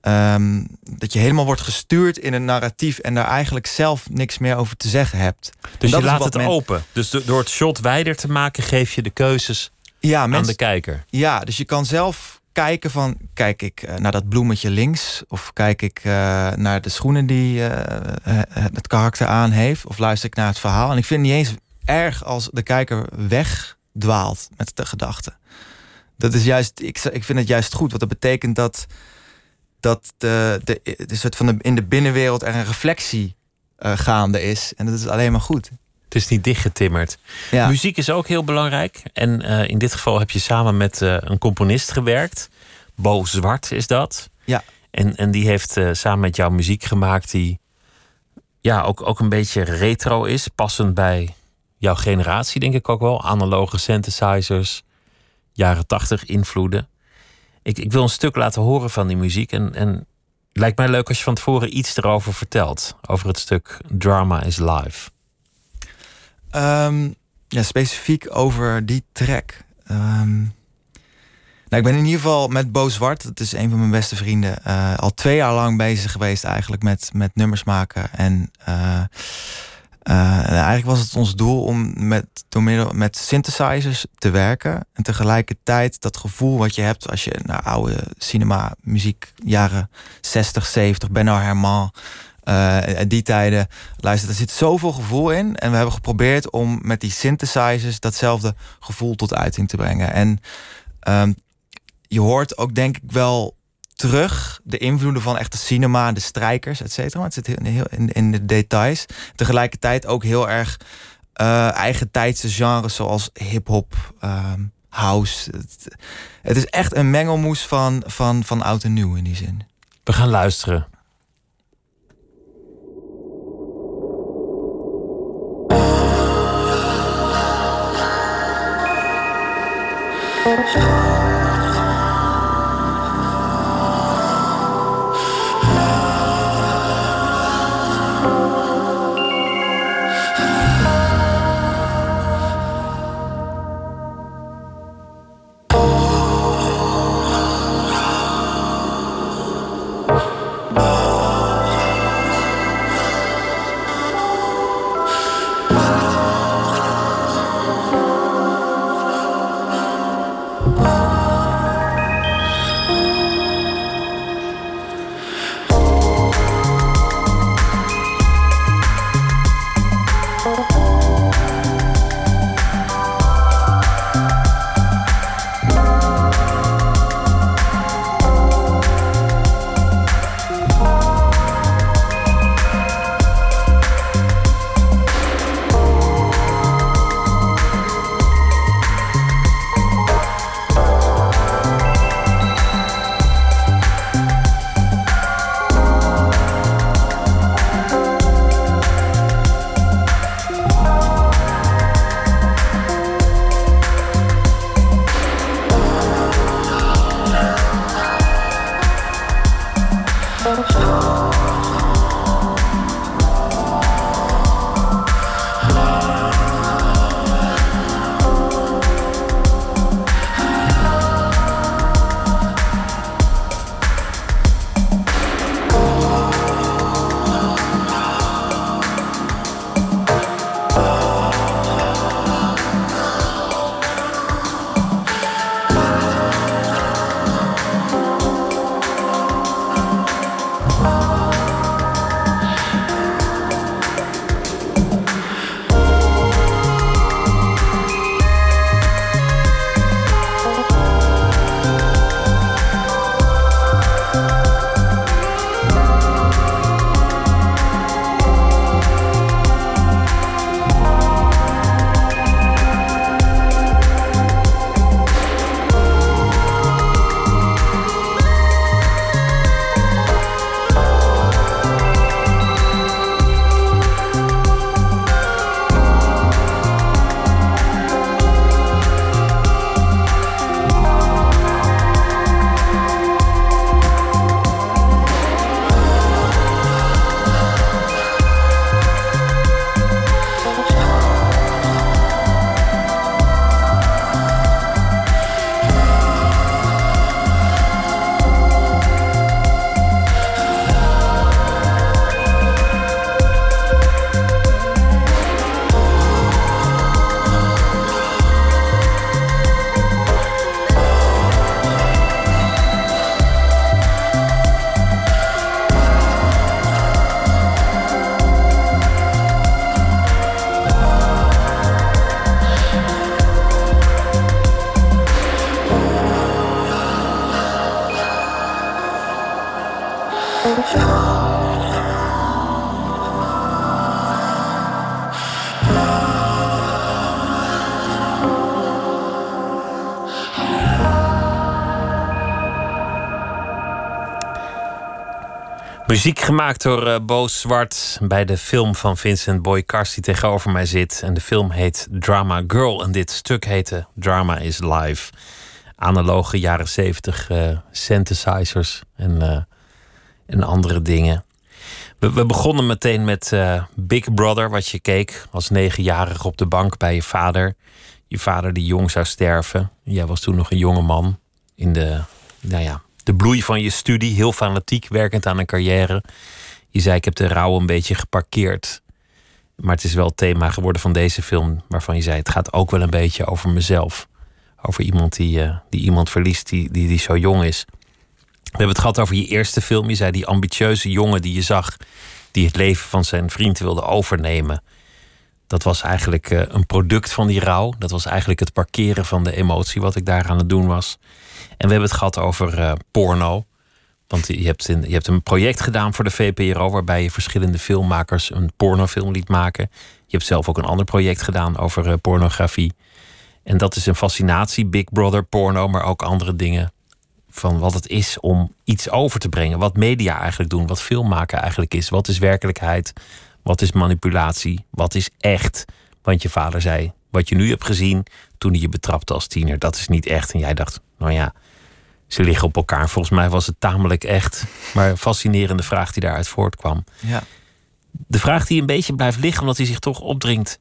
Um, dat je helemaal wordt gestuurd in een narratief en daar eigenlijk zelf niks meer over te zeggen hebt. Dus je laat het open. Dus door het shot wijder te maken, geef je de keuzes ja, aan de kijker. Ja, dus je kan zelf kijken van, kijk ik eh, naar dat bloemetje links? Of kijk ik eh, naar de schoenen die eh, het karakter aan heeft? Of luister ik naar het verhaal? En ik vind het niet eens erg als de kijker wegdwaalt met de gedachten. Dat is juist, ik, ik vind het juist goed, want dat betekent dat, dat de, de, de soort van de, in de binnenwereld er een reflectie gaande is. En dat is alleen maar goed. Het is niet dichtgetimmerd. Ja. Muziek is ook heel belangrijk. En uh, in dit geval heb je samen met uh, een componist gewerkt. Bo Zwart is dat. Ja. En, en die heeft samen met jou muziek gemaakt die ja, ook, ook een beetje retro is. Passend bij jouw generatie, denk ik ook wel. Analoge synthesizers, jaren tachtig invloeden. Ik, ik wil een stuk laten horen van die muziek. En, en lijkt mij leuk als je van tevoren iets erover vertelt. Over het stuk Drama is Live. Um, ja, specifiek over die track. Um, nou, ik ben in ieder geval met Bo Zwart, dat is een van mijn beste vrienden, uh, al twee jaar lang bezig geweest eigenlijk met, met nummers maken. En uh, uh, eigenlijk was het ons doel om met, door middel, met synthesizers te werken. En tegelijkertijd dat gevoel wat je hebt als je naar oude cinema, muziek, jaren 60, 70, Bernard Herrmann, uh, die tijden, luister, er zit zoveel gevoel in. En we hebben geprobeerd om met die synthesizers datzelfde gevoel tot uiting te brengen. En um, je hoort ook denk ik wel terug de invloeden van echte cinema, de strijkers, et cetera. Het zit heel in, in de details. Tegelijkertijd ook heel erg uh, eigen tijdse genres zoals hip-hop, um, house. Het, het, is echt een mengelmoes van, van, van oud en nieuw in die zin. We gaan luisteren. Oh. Muziek gemaakt door uh, Bo Zwart bij de film van Vincent Boykars die tegenover mij zit. En de film heet Drama Girl en dit stuk heette Drama is Live. Analoge jaren zeventig uh, synthesizers en, uh, en andere dingen. We, we begonnen meteen met Big Brother, wat je keek als negenjarige op de bank bij je vader. Je vader die jong zou sterven. Jij was toen nog een jonge man in de, nou ja, de bloei van je studie, heel fanatiek werkend aan een carrière. Je zei: Ik heb de rouw een beetje geparkeerd. Maar het is wel het thema geworden van deze film, waarvan je zei: Het gaat ook wel een beetje over mezelf. Over iemand die, uh, die iemand verliest die, die, die zo jong is. We hebben het gehad over je eerste film. Je zei: Die ambitieuze jongen die je zag, die het leven van zijn vriend wilde overnemen. Dat was eigenlijk uh, een product van die rouw. Dat was eigenlijk het parkeren van de emotie, wat ik daar aan het doen was. En we hebben het gehad over uh, porno. Want je hebt, in, je hebt een project gedaan voor de VPRO... waarbij je verschillende filmmakers een pornofilm liet maken. Je hebt zelf ook een ander project gedaan over uh, pornografie. En dat is een fascinatie, Big Brother, porno... maar ook andere dingen van wat het is om iets over te brengen. Wat media eigenlijk doen, wat filmmaken eigenlijk is. Wat is werkelijkheid, wat is manipulatie, wat is echt. Want je vader zei, wat je nu hebt gezien toen hij je betrapte als tiener... dat is niet echt. En jij dacht, nou ja, ze liggen op elkaar. Volgens mij was het tamelijk echt. Maar een fascinerende vraag die daaruit voortkwam. Ja. De vraag die een beetje blijft liggen, omdat hij zich toch opdringt.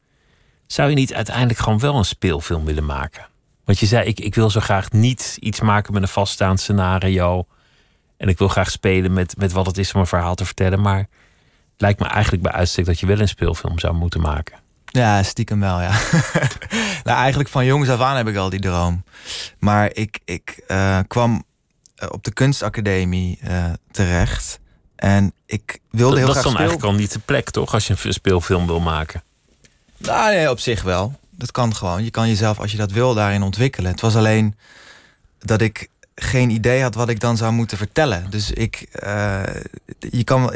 Zou je niet uiteindelijk gewoon wel een speelfilm willen maken? Want je zei, ik, ik wil zo graag niet iets maken met een vaststaand scenario. En ik wil graag spelen met, met wat het is om een verhaal te vertellen. Maar lijkt me eigenlijk bij uitstek dat je wel een speelfilm zou moeten maken. Ja, stiekem wel, ja. nou, eigenlijk van jongs af aan heb ik al die droom. Maar ik, ik uh, kwam eh, op de kunstacademie uh, terecht. En ik wilde heel dat graag Dat is dan eigenlijk al niet de plek, toch? Als je een speelfilm wil maken. Nou, nee, op zich wel. Dat kan gewoon. Je kan jezelf, als je dat wil, daarin ontwikkelen. Het was alleen dat ik geen idee had wat ik dan zou moeten vertellen. Dus ik, uh, je kan,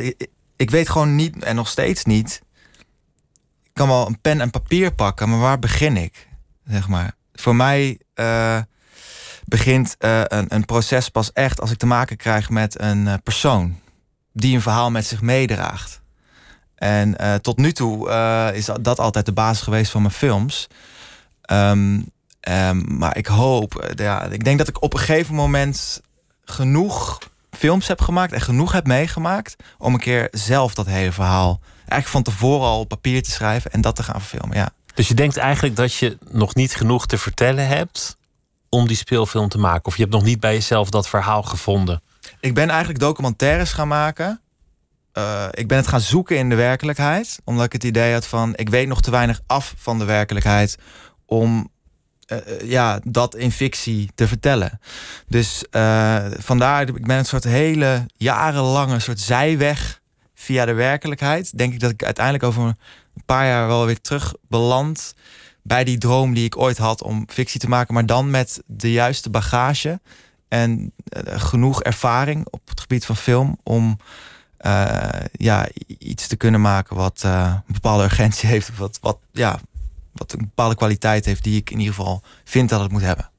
ik, ik weet gewoon niet, en nog steeds niet, kan wel een pen en papier pakken, maar waar begin ik? Zeg maar. Voor mij uh, begint uh, een, een, proces pas echt als ik te maken krijg met een uh, persoon die een verhaal met zich meedraagt. En tot nu toe is dat altijd de basis geweest van mijn films. Um, um, maar ik hoop, ja, ik denk dat ik op een gegeven moment genoeg films heb gemaakt en genoeg heb meegemaakt om een keer zelf dat hele verhaal eigenlijk van tevoren al op papier te schrijven en dat te gaan verfilmen. Ja. Dus je denkt eigenlijk dat je nog niet genoeg te vertellen hebt om die speelfilm te maken? Of je hebt nog niet bij jezelf dat verhaal gevonden? Ik ben eigenlijk documentaires gaan maken. Uh, ik ben het gaan zoeken in de werkelijkheid. Omdat ik het idee had van ik weet nog te weinig af van de werkelijkheid om uh, ja, dat in fictie te vertellen. Dus uh, vandaar, ik ben een soort hele jarenlange soort zijweg via de werkelijkheid. Denk ik dat ik uiteindelijk over een paar jaar wel weer terug beland bij die droom die ik ooit had om fictie te maken, maar dan met de juiste bagage en genoeg ervaring op het gebied van film om ja, iets te kunnen maken wat een bepaalde urgentie heeft, wat, wat, ja, wat een bepaalde kwaliteit heeft die ik in ieder geval vind dat het moet hebben.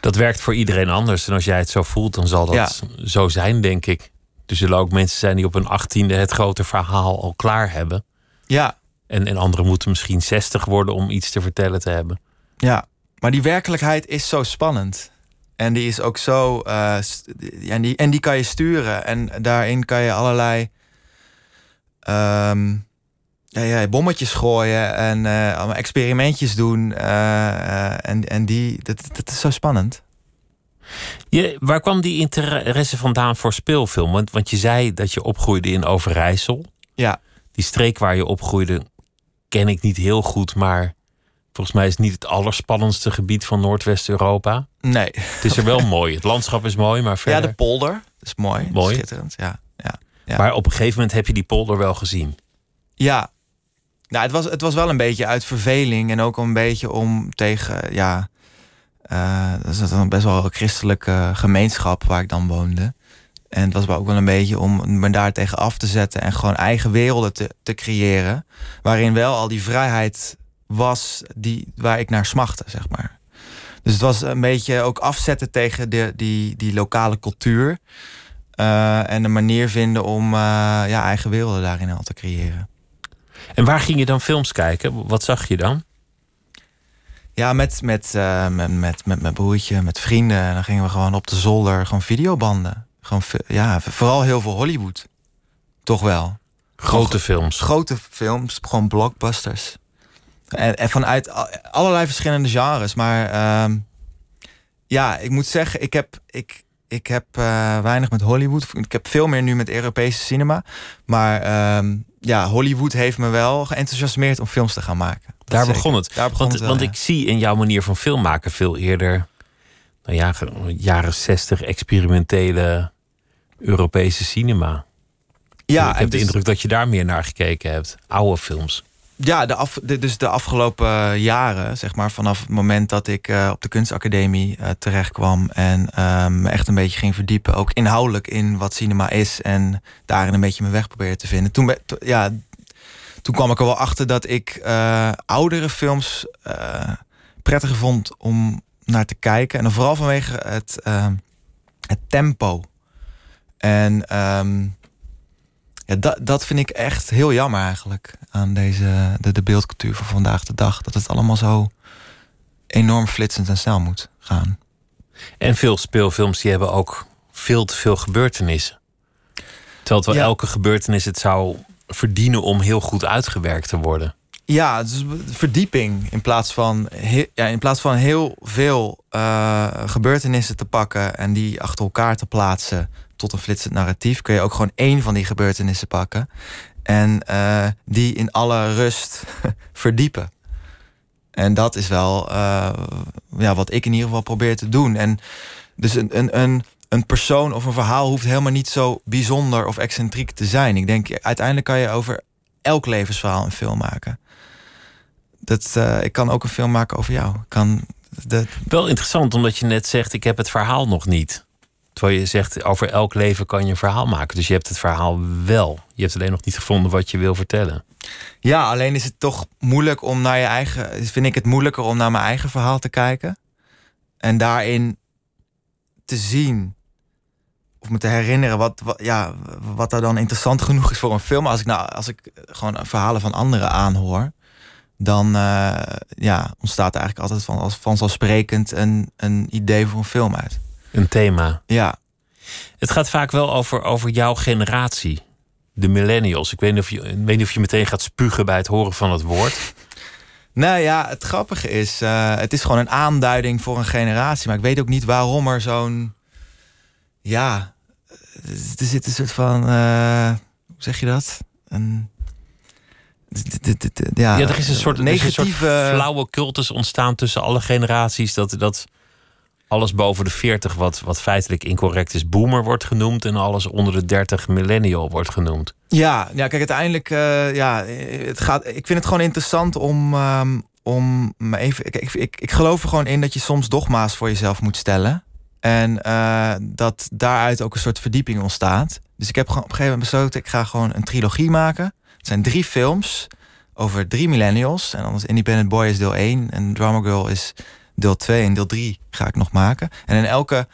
Dat werkt voor iedereen anders. En als jij het zo voelt, dan zal dat ja. zo zijn, denk ik. Er zullen ook mensen zijn die op een achttiende het grote verhaal al klaar hebben. Ja. En, en anderen moeten misschien 60 worden om iets te vertellen te hebben. Ja, maar die werkelijkheid is zo spannend. En die is ook zo. Uh, en, die, en die kan je sturen. En daarin kan je allerlei. Um, ja, ja, bommetjes gooien en uh, experimentjes doen. Uh, en, en die, dat, dat is zo spannend. Je, waar kwam die interesse vandaan voor speelfilm? Want, want je zei dat je opgroeide in Overijssel. Ja. Die streek waar je opgroeide ken ik niet heel goed, maar volgens mij is het niet het allerspannendste gebied van Noordwest-Europa. Nee. Het is er wel mooi. Het landschap is mooi, maar verder... Ja, de polder is mooi. Mooi. Schitterend, ja. ja, ja. Maar op een gegeven moment heb je die polder wel gezien. Ja. Nou, het was, het was wel een beetje uit verveling en ook een beetje om tegen, ja... Uh, dat is dan best wel een christelijke gemeenschap waar ik dan woonde. En het was ook wel een beetje om me daar tegen af te zetten en gewoon eigen werelden te, te creëren. Waarin wel al die vrijheid was die, waar ik naar smachtte, zeg maar. Dus het was een beetje ook afzetten tegen de, die, die lokale cultuur. Eh, en een manier vinden om ja, eigen werelden daarin al te creëren. En waar ging je dan films kijken? Wat zag je dan? Ja, met, met, met, met, met mijn broertje, met vrienden. En dan gingen we gewoon op de zolder, gewoon videobanden. Gewoon, ja, vooral heel veel Hollywood. Toch wel. Grote films. Grote films, gewoon blockbusters. En, en vanuit allerlei verschillende genres. Maar ehm, ja, ik moet zeggen, ik heb, ik, ik heb uh, weinig met Hollywood. Ik heb veel meer nu met Europese cinema. Maar ehm, ja, Hollywood heeft me wel geenthousiasmeerd om films te gaan maken. Daar begon het. Daar begon want, het want ik zie in jouw manier van film maken veel eerder... Nou ja, jaren zestig experimentele Europese cinema. Ja, ik heb de dus- indruk dat je daar meer naar gekeken hebt. Oude films. Ja, de af, dus de afgelopen jaren, zeg maar, vanaf het moment dat ik uh, op de kunstacademie uh, terecht kwam en me uh, echt een beetje ging verdiepen, ook inhoudelijk in wat cinema is en daarin een beetje mijn weg probeerde te vinden. Toen, ja, toen kwam ik er wel achter dat ik oudere films prettiger vond om naar te kijken. En dan vooral vanwege het, het tempo. En um, ja, dat, dat vind ik echt heel jammer eigenlijk aan deze, de, de beeldcultuur van vandaag de dag. Dat het allemaal zo enorm flitsend en snel moet gaan. En veel speelfilms die hebben ook veel te veel gebeurtenissen. Terwijl wel elke gebeurtenis het zou verdienen om heel goed uitgewerkt te worden. Ja, dus verdieping in plaats van, ja, in plaats van heel veel uh, gebeurtenissen te pakken en die achter elkaar te plaatsen tot een flitsend narratief, kun je ook gewoon één van die gebeurtenissen pakken en uh, die in alle rust verdiepen. En dat is wel uh, ja, wat ik in ieder geval probeer te doen. En dus een, een, een, een persoon of een verhaal hoeft helemaal niet zo bijzonder of excentriek te zijn. Ik denk, uiteindelijk kan je over elk levensverhaal een film maken. Dat, uh, ik kan ook een film maken over jou. Kan de... Wel interessant, omdat je net zegt: ik heb het verhaal nog niet. Terwijl je zegt, over elk leven kan je een verhaal maken. Dus je hebt het verhaal wel. Je hebt alleen nog niet gevonden wat je wil vertellen. Ja, alleen is het toch moeilijk om naar je eigen... Vind ik het moeilijker om naar mijn eigen verhaal te kijken. En daarin te zien... Of me te herinneren wat, wat, ja, wat er dan interessant genoeg is voor een film. Als ik, nou, als ik gewoon verhalen van anderen aanhoor... dan uh, ja, ontstaat er eigenlijk altijd van, als vanzelfsprekend een, een idee voor een film uit. Een thema. Ja. Het gaat vaak wel over, over jouw generatie. De millennials. Ik weet, niet of je, ik weet niet of je meteen gaat spugen bij het horen van het woord. Nou ja, het grappige is, uh, het is gewoon een aanduiding voor een generatie. Maar ik weet ook niet waarom er zo'n. Ja, er zit een soort van. Uh, hoe zeg je dat? Een. Ja, ja, er is een soort negatieve. Een soort flauwe cultus ontstaan tussen alle generaties. Dat, dat alles boven de 40, wat, wat feitelijk incorrect is, boomer wordt genoemd. En alles onder de 30 millennial wordt genoemd. Ja, ja kijk, uiteindelijk, uh, ja, het gaat, ik vind het gewoon interessant om, um, om even. Ik, ik, ik, ik geloof er gewoon in dat je soms dogma's voor jezelf moet stellen. En uh, dat daaruit ook een soort verdieping ontstaat. Dus ik heb gewoon op een gegeven moment besloten, ik ga gewoon een trilogie maken. Het zijn drie films over drie millennials. En is Independent Boy is deel 1 en Drama Girl is deel 2 en deel 3 ga ik nog maken. En in elke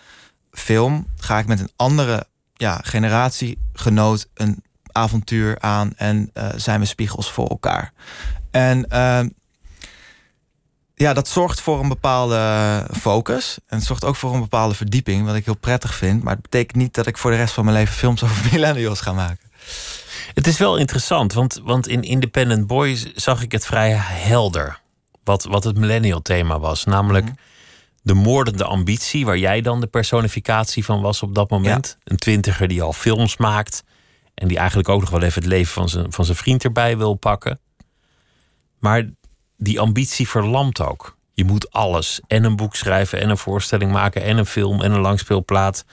film ga ik met een andere ja, generatiegenoot een avontuur aan en uh, zijn we spiegels voor elkaar. En uh, ja, dat zorgt voor een bepaalde focus. En zorgt ook voor een bepaalde verdieping, wat ik heel prettig vind. Maar het betekent niet dat ik voor de rest van mijn leven films over millennials ga maken. Het is wel interessant, want, want in Independent Boys zag ik het vrij helder wat, wat het millennial thema was. Namelijk mhm. de moordende ambitie, waar jij dan de personificatie van was op dat moment. Een twintiger die al films maakt. En die eigenlijk ook nog wel even het leven van zijn, van zijn vriend erbij wil pakken. Maar die ambitie verlamt ook. Je moet alles. En een boek schrijven, en een voorstelling maken, en een film, en een langspeelplaat.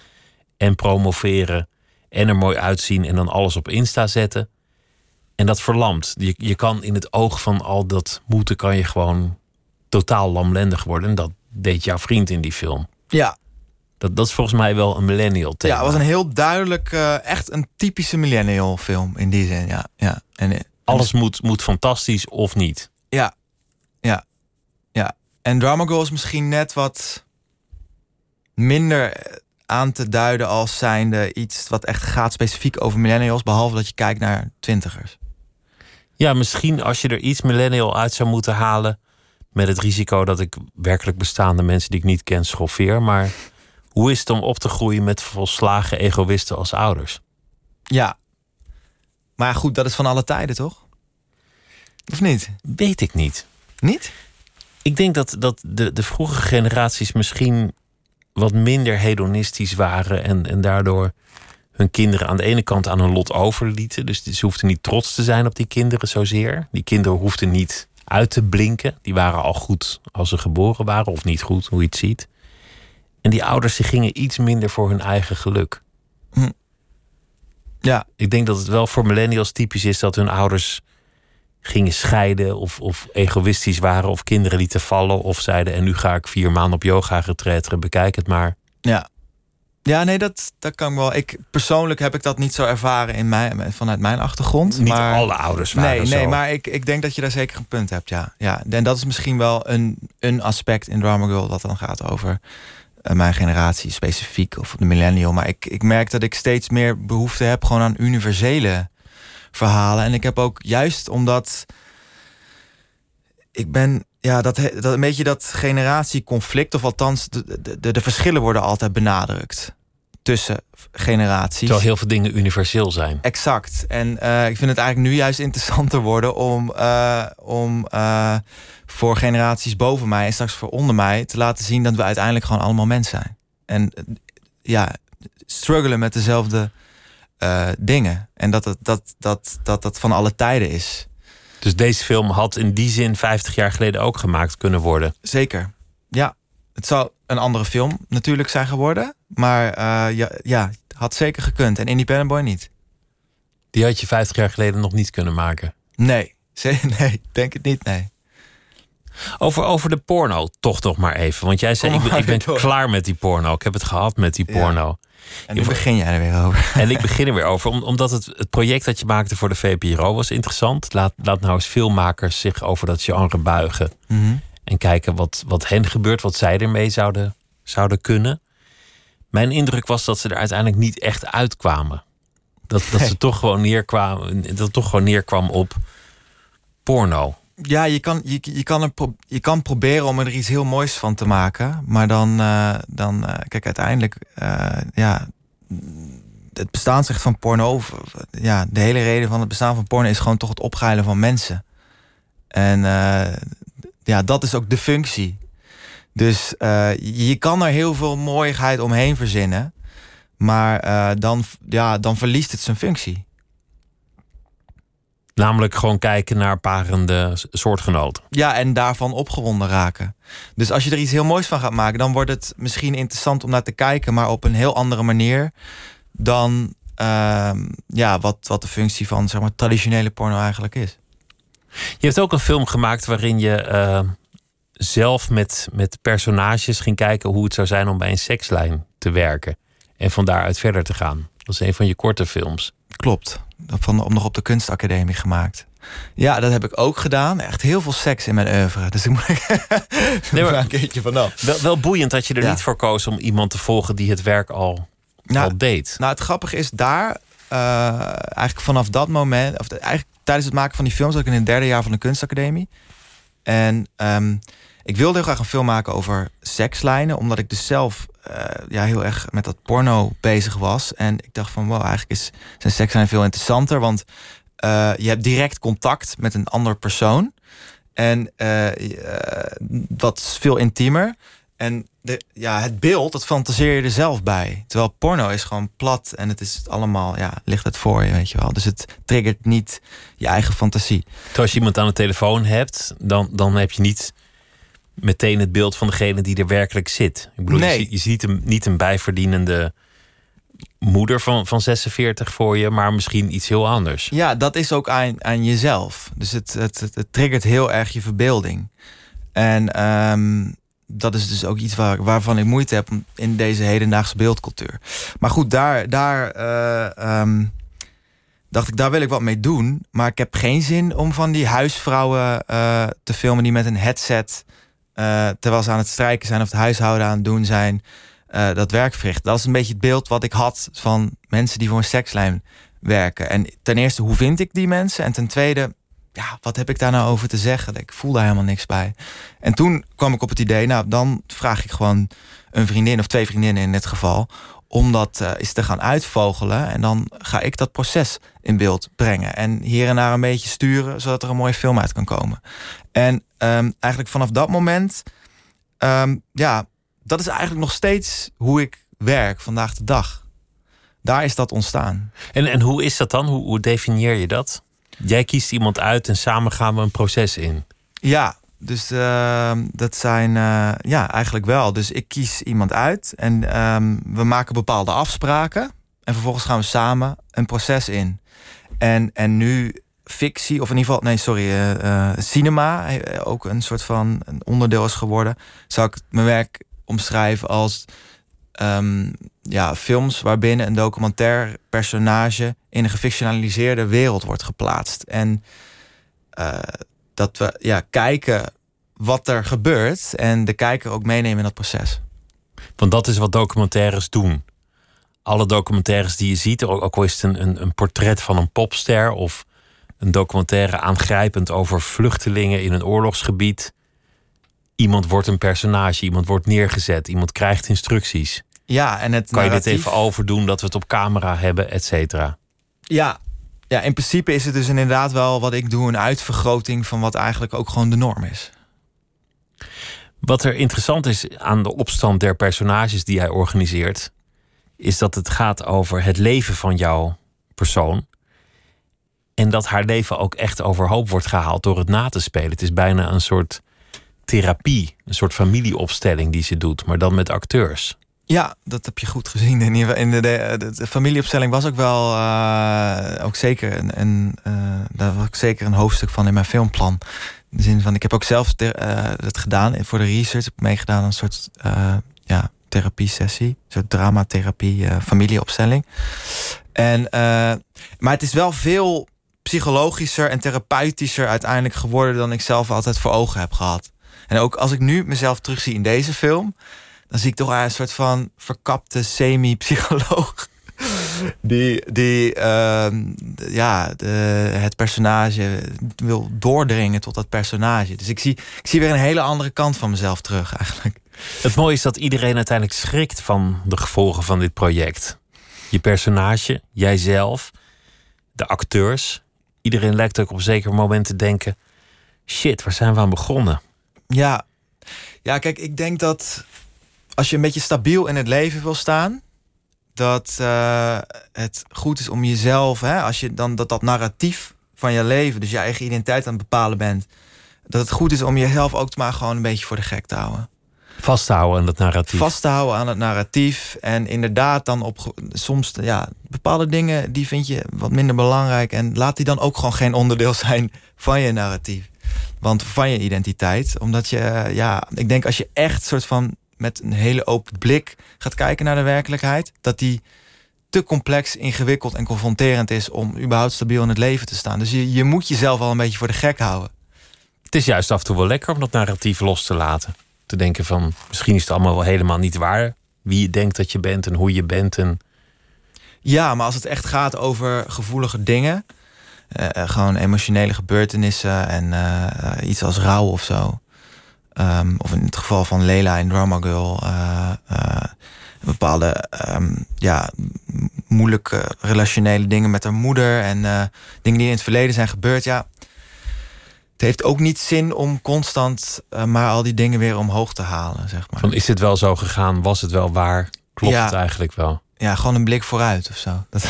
En promoveren. En er mooi uitzien en dan alles op Insta zetten. En dat verlamt. Je, je kan in het oog van al dat moeten, kan je gewoon totaal lamlendig worden. En dat deed jouw vriend in die film. Ja. Dat, dat is volgens mij wel een millennial thema. Ja, het was een heel duidelijk, uh, echt een typische millennial film in die zin. Ja, ja. En, en Alles moet, moet fantastisch of niet. Ja, ja, ja. En Drama Girl is misschien net wat minder aan te duiden als zijnde iets wat echt gaat specifiek over millennials, behalve dat je kijkt naar twintigers. Ja, misschien als je er iets millennial uit zou moeten halen, met het risico dat ik werkelijk bestaande mensen die ik niet ken schoffeer. Maar hoe is het om op te groeien met volslagen egoïsten als ouders? Ja. Maar goed, dat is van alle tijden, toch? Of niet? Weet ik niet. Niet? Ik denk dat, dat de, de vroege generaties misschien wat minder hedonistisch waren en, en daardoor hun kinderen aan de ene kant aan hun lot overlieten. Dus ze hoefden niet trots te zijn op die kinderen zozeer. Die kinderen hoefden niet uit te blinken. Die waren al goed als ze geboren waren, of niet goed, hoe je het ziet. En die ouders die gingen iets minder voor hun eigen geluk. Hm. Ja. Ik denk dat het wel voor millennials typisch is dat hun ouders gingen scheiden of, of egoïstisch waren of kinderen lieten vallen of zeiden en nu ga ik vier maanden op yoga retretten, bekijk het maar. Ja. Ja, nee, dat, dat kan ik wel. Ik, persoonlijk heb ik dat niet zo ervaren in mijn, vanuit mijn achtergrond. Niet maar, alle ouders waren Nee, zo. nee maar ik, ik denk dat je daar zeker een punt hebt, ja. ja. En dat is misschien wel een, een aspect in Drama Girl... dat dan gaat over uh, mijn generatie specifiek of de millennial. Maar ik, ik merk dat ik steeds meer behoefte heb... gewoon aan universele verhalen. En ik heb ook juist omdat... ik ben ja, dat, dat een beetje dat generatieconflict, of althans, de, de, de verschillen worden altijd benadrukt tussen generaties. Terwijl heel veel dingen universeel zijn. Exact. En uh, ik vind het eigenlijk nu juist interessanter worden om, uh, om uh, voor generaties boven mij en straks voor onder mij te laten zien dat we uiteindelijk gewoon allemaal mens zijn. En ja, struggelen met dezelfde dingen. En dat het, dat, dat, dat, dat van alle tijden is. Dus deze film had in die zin 50 jaar geleden ook gemaakt kunnen worden. Zeker. Ja, het zou een andere film natuurlijk zijn geworden. Maar uh, ja, ja, had zeker gekund. En Independent Boy niet. Die had je 50 jaar geleden nog niet kunnen maken. Nee, nee, denk het niet, nee. Over, over de porno, toch nog maar even. Want jij zei, ik ben, ik ben klaar met die porno. Ik heb het gehad met die porno. Ja. En nu begin jij er weer over. En ik begin er weer over. omdat het, het project dat je maakte voor de VPRO was interessant. Laat, laat nou eens filmmakers zich over dat genre buigen. Mm -hmm. En kijken wat, wat hen gebeurt, wat zij ermee zouden, zouden kunnen. Mijn indruk was dat ze er uiteindelijk niet echt uitkwamen. Dat, dat ze toch gewoon neerkwamen. Dat toch gewoon neerkwam op porno. Ja, je kan, je, je, kan je kan proberen om er iets heel moois van te maken. Maar dan, uh, dan uh, kijk, uiteindelijk, uh, ja, het bestaansrecht van porno, ja, de hele reden van het bestaan van porno is gewoon toch het opgeilen van mensen. En ja, dat is ook de functie. Dus je kan er heel veel mooiigheid omheen verzinnen. Maar dan, ja, dan verliest het zijn functie. Namelijk gewoon kijken naar parende soortgenoten. Ja, en daarvan opgewonden raken. Dus als je er iets heel moois van gaat maken, dan wordt het misschien interessant om naar te kijken, maar op een heel andere manier dan uh, ja, wat, wat de functie van zeg maar, traditionele porno eigenlijk is. Je hebt ook een film gemaakt waarin je uh, zelf met, met personages ging kijken hoe het zou zijn om bij een sekslijn te werken. En van daaruit verder te gaan. Dat is een van je korte films. Klopt. Van, nog op de kunstacademie gemaakt. Ja, dat heb ik ook gedaan. Echt heel veel seks in mijn oeuvre. Dus ik moet nee, maar, een keertje vanaf. Wel, wel boeiend dat je er ja. niet voor koos om iemand te volgen die het werk al, nou, al deed. Nou, het grappige is daar, uh, eigenlijk vanaf dat moment, of eigenlijk tijdens het maken van die films, zat ik in het derde jaar van de kunstacademie. En um, ik wilde heel graag een film maken over sekslijnen, omdat ik dus zelf uh, ja, heel erg met dat porno bezig was. En ik dacht van, wow, eigenlijk is zijn sekslijn veel interessanter, want uh, je hebt direct contact met een ander persoon. En uh, dat is veel intiemer. En de, ja, het beeld, dat fantaseer je er zelf bij. Terwijl porno is gewoon plat en het is allemaal, ja, ligt het voor je, weet je wel. Dus het triggert niet je eigen fantasie. Terwijl als je iemand aan de telefoon hebt, dan, dan heb je niet meteen het beeld van degene die er werkelijk zit. Ik bedoel, nee. je, je ziet hem niet een bijverdienende moeder van, van 46 voor je, maar misschien iets heel anders. Ja, dat is ook aan, aan jezelf. Dus het, het, het, het triggert heel erg je verbeelding. En um, dat is dus ook iets waar, waarvan ik moeite heb in deze hedendaagse beeldcultuur. Maar goed, daar, daar uh, um, dacht ik, daar wil ik wat mee doen. Maar ik heb geen zin om van die huisvrouwen uh, te filmen die met een headset, uh, terwijl ze aan het strijken zijn of het huishouden aan het doen zijn, eh, dat werk verrichten. Dat is een beetje het beeld wat ik had van mensen die voor een sekslijn werken. En ten eerste, hoe vind ik die mensen? En ten tweede, ja, wat heb ik daar nou over te zeggen? Ik voel daar helemaal niks bij. En toen kwam ik op het idee, nou, dan vraag ik gewoon een vriendin of twee vriendinnen in dit geval om dat uh, eens te gaan uitvogelen. En dan ga ik dat proces in beeld brengen. En hier en daar een beetje sturen, zodat er een mooie film uit kan komen. En um, eigenlijk vanaf dat moment, um, ja, dat is eigenlijk nog steeds hoe ik werk vandaag de dag. Daar is dat ontstaan. En, en hoe is dat dan? Hoe, hoe definieer je dat? Jij kiest iemand uit en samen gaan we een proces in. Ja, dus uh, dat zijn, uh, ja, eigenlijk wel. Dus ik kies iemand uit en um, we maken bepaalde afspraken. En vervolgens gaan we samen een proces in. En, en nu fictie, of in ieder geval, nee, sorry, uh, cinema, ook een soort van een onderdeel is geworden. Zou ik mijn werk omschrijven als um, ja, films waarbinnen een documentair personage in een gefictionaliseerde wereld wordt geplaatst. En dat we ja, kijken wat er gebeurt en de kijker ook meenemen in dat proces. Want dat is wat documentaires doen. Alle documentaires die je ziet, ook al is het een, een portret van een popster of een documentaire aangrijpend over vluchtelingen in een oorlogsgebied. Iemand wordt een personage, iemand wordt neergezet, iemand krijgt instructies. Ja, en het kan je dit even overdoen dat we het op camera hebben, et cetera? Ja, ja, in principe is het dus inderdaad wel wat ik doe, een uitvergroting van wat eigenlijk ook gewoon de norm is. Wat er interessant is aan de opstand der personages die hij organiseert, is dat het gaat over het leven van jouw persoon. En dat haar leven ook echt overhoop wordt gehaald door het na te spelen. Het is bijna een soort therapie, een soort familieopstelling die ze doet, maar dan met acteurs. Ja, dat heb je goed gezien. In de, de, de, familieopstelling was ook wel uh, ook zeker een, een uh, daar was ik zeker een hoofdstuk van in mijn filmplan. In de zin van, ik heb ook zelf uh, het gedaan voor de research. Heb meegedaan aan een soort ja, therapie-sessie. Een soort dramatherapie, familieopstelling. En, maar het is wel veel psychologischer en therapeutischer uiteindelijk geworden dan ik zelf altijd voor ogen heb gehad. En ook als ik nu mezelf terugzie in deze film, dan zie ik toch een soort van verkapte semi-psycholoog. Die, die uh, ja, de, het personage wil doordringen tot dat personage. Dus ik zie, ik zie weer een hele andere kant van mezelf terug eigenlijk. Het mooie is dat iedereen uiteindelijk schrikt van de gevolgen van dit project. Je personage, jijzelf, de acteurs. Iedereen lijkt ook op een zeker moment te denken: shit, waar zijn we aan begonnen? Ja, ja kijk, ik denk dat als je een beetje stabiel in het leven wil staan, dat uh, het goed is om jezelf, hè, als je dan dat, dat narratief van je leven, dus je eigen identiteit aan het bepalen bent, dat het goed is om jezelf ook maar gewoon een beetje voor de gek te houden. Vasthouden aan dat narratief. Vasthouden aan het narratief. En inderdaad dan op soms ja, bepaalde dingen die vind je wat minder belangrijk. En laat die dan ook gewoon geen onderdeel zijn van je narratief. Want van je identiteit. Omdat je, ja, ik denk als je echt soort van met een hele open blik gaat kijken naar de werkelijkheid, dat die te complex, ingewikkeld en confronterend is om überhaupt stabiel in het leven te staan. Dus je, je moet jezelf al een beetje voor de gek houden. Het is juist af en toe wel lekker om dat narratief los te laten. Te denken van misschien is het allemaal wel helemaal niet waar. Wie je denkt dat je bent en hoe je bent. En... Ja, maar als het echt gaat over gevoelige dingen. Uh, gewoon emotionele gebeurtenissen en uh, iets als rouw of zo. Um, of in het geval van Leila in Drama Girl, uh, uh, bepaalde um, ja, moeilijke relationele dingen met haar moeder en uh, dingen die in het verleden zijn gebeurd. Ja, het heeft ook niet zin om constant maar al die dingen weer omhoog te halen. Zeg maar. Van is het wel zo gegaan? Was het wel waar? Klopt ja, het eigenlijk wel? Ja, gewoon een blik vooruit of zo. Dat,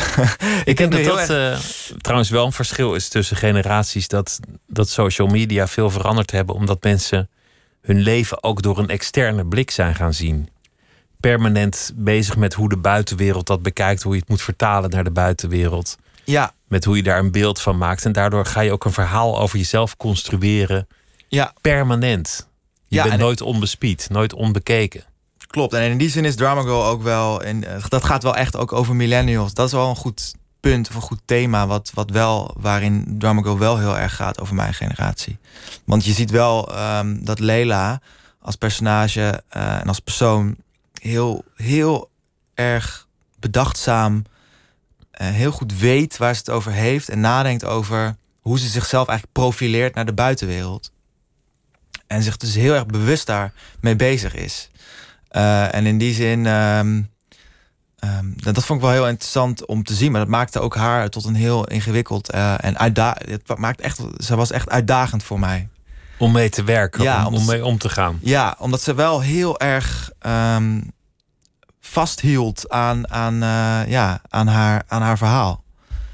ik denk dat dat erg... trouwens wel een verschil is tussen generaties. Dat, dat social media veel veranderd hebben omdat mensen hun leven ook door een externe blik zijn gaan zien. Permanent bezig met hoe de buitenwereld dat bekijkt, hoe je het moet vertalen naar de buitenwereld. Ja. Met hoe je daar een beeld van maakt. En daardoor ga je ook een verhaal over jezelf construeren. Ja. Permanent. Je ja, bent nooit onbespied, nooit onbekeken. Klopt. En in die zin is Drama Girl ook wel. En dat gaat wel echt ook over millennials. Dat is wel een goed punt of een goed thema. Wat, wat wel, waarin Drama wel heel erg gaat over mijn generatie. Want je ziet wel um, dat Leila als personage uh, en als persoon heel, heel erg bedachtzaam, uh, heel goed weet waar ze het over heeft en nadenkt over hoe ze zichzelf eigenlijk profileert naar de buitenwereld. En zich dus heel erg bewust daarmee bezig is. Uh, en in die zin, um, um, dat vond ik wel heel interessant om te zien. Maar dat maakte ook haar tot een heel ingewikkeld uh, en uitdagend. Het maakt echt, ze was echt uitdagend voor mij. Om mee te werken, ja, om, om mee om te gaan. Ja, omdat ze wel heel erg um, vasthield aan, aan, uh, ja, aan, haar, aan haar verhaal.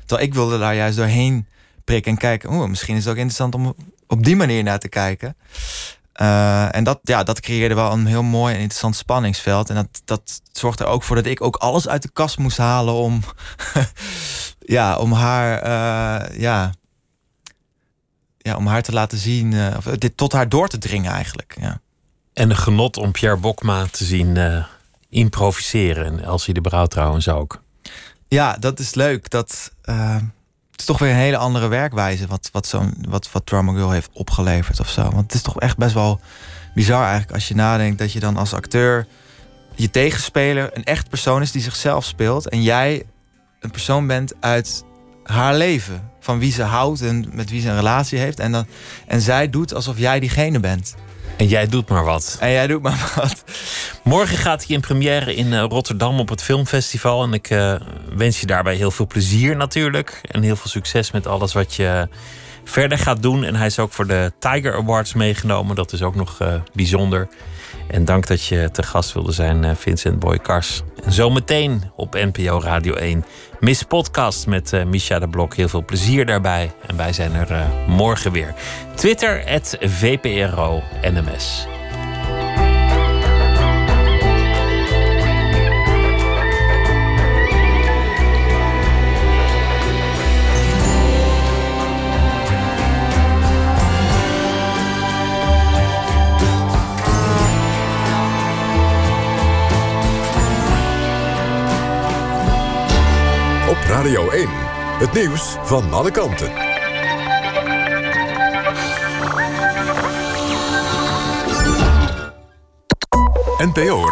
Terwijl ik wilde daar juist doorheen prikken en kijken. Oeh, misschien is het ook interessant om op die manier naar te kijken. Uh, en dat, ja, dat creëerde wel een heel mooi en interessant spanningsveld. En dat, dat zorgde er ook voor dat ik ook alles uit de kast moest halen om, ja, om haar, uh, ja, ja, om haar te laten zien, uh, of dit tot haar door te dringen eigenlijk. Ja. En een genot om Pierre Bokma te zien improviseren. En Elsie de Brouw trouwens ook. Ja, dat is leuk. Dat, is toch weer een hele andere werkwijze wat, wat, zo'n, wat, wat Drummer Girl heeft opgeleverd of zo. Want het is toch echt best wel bizar eigenlijk als je nadenkt dat je dan als acteur je tegenspeler een echt persoon is die zichzelf speelt. En jij een persoon bent uit haar leven. Van wie ze houdt en met wie ze een relatie heeft. En, dan, en zij doet alsof jij diegene bent. En jij doet maar wat. En jij doet maar wat. Morgen gaat hij in première in uh, Rotterdam op het filmfestival. En ik uh, wens je daarbij heel veel plezier natuurlijk. En heel veel succes met alles wat je verder gaat doen. En hij is ook voor de Tiger Awards meegenomen. Dat is ook nog uh, bijzonder. En dank dat je te gast wilde zijn, Vincent Boykars. En zometeen op NPO Radio 1. Miss Podcast met uh, de Blok. Heel veel plezier daarbij. En wij zijn er uh, morgen weer. Twitter, het Radio 1. Het nieuws van alle kanten. NPO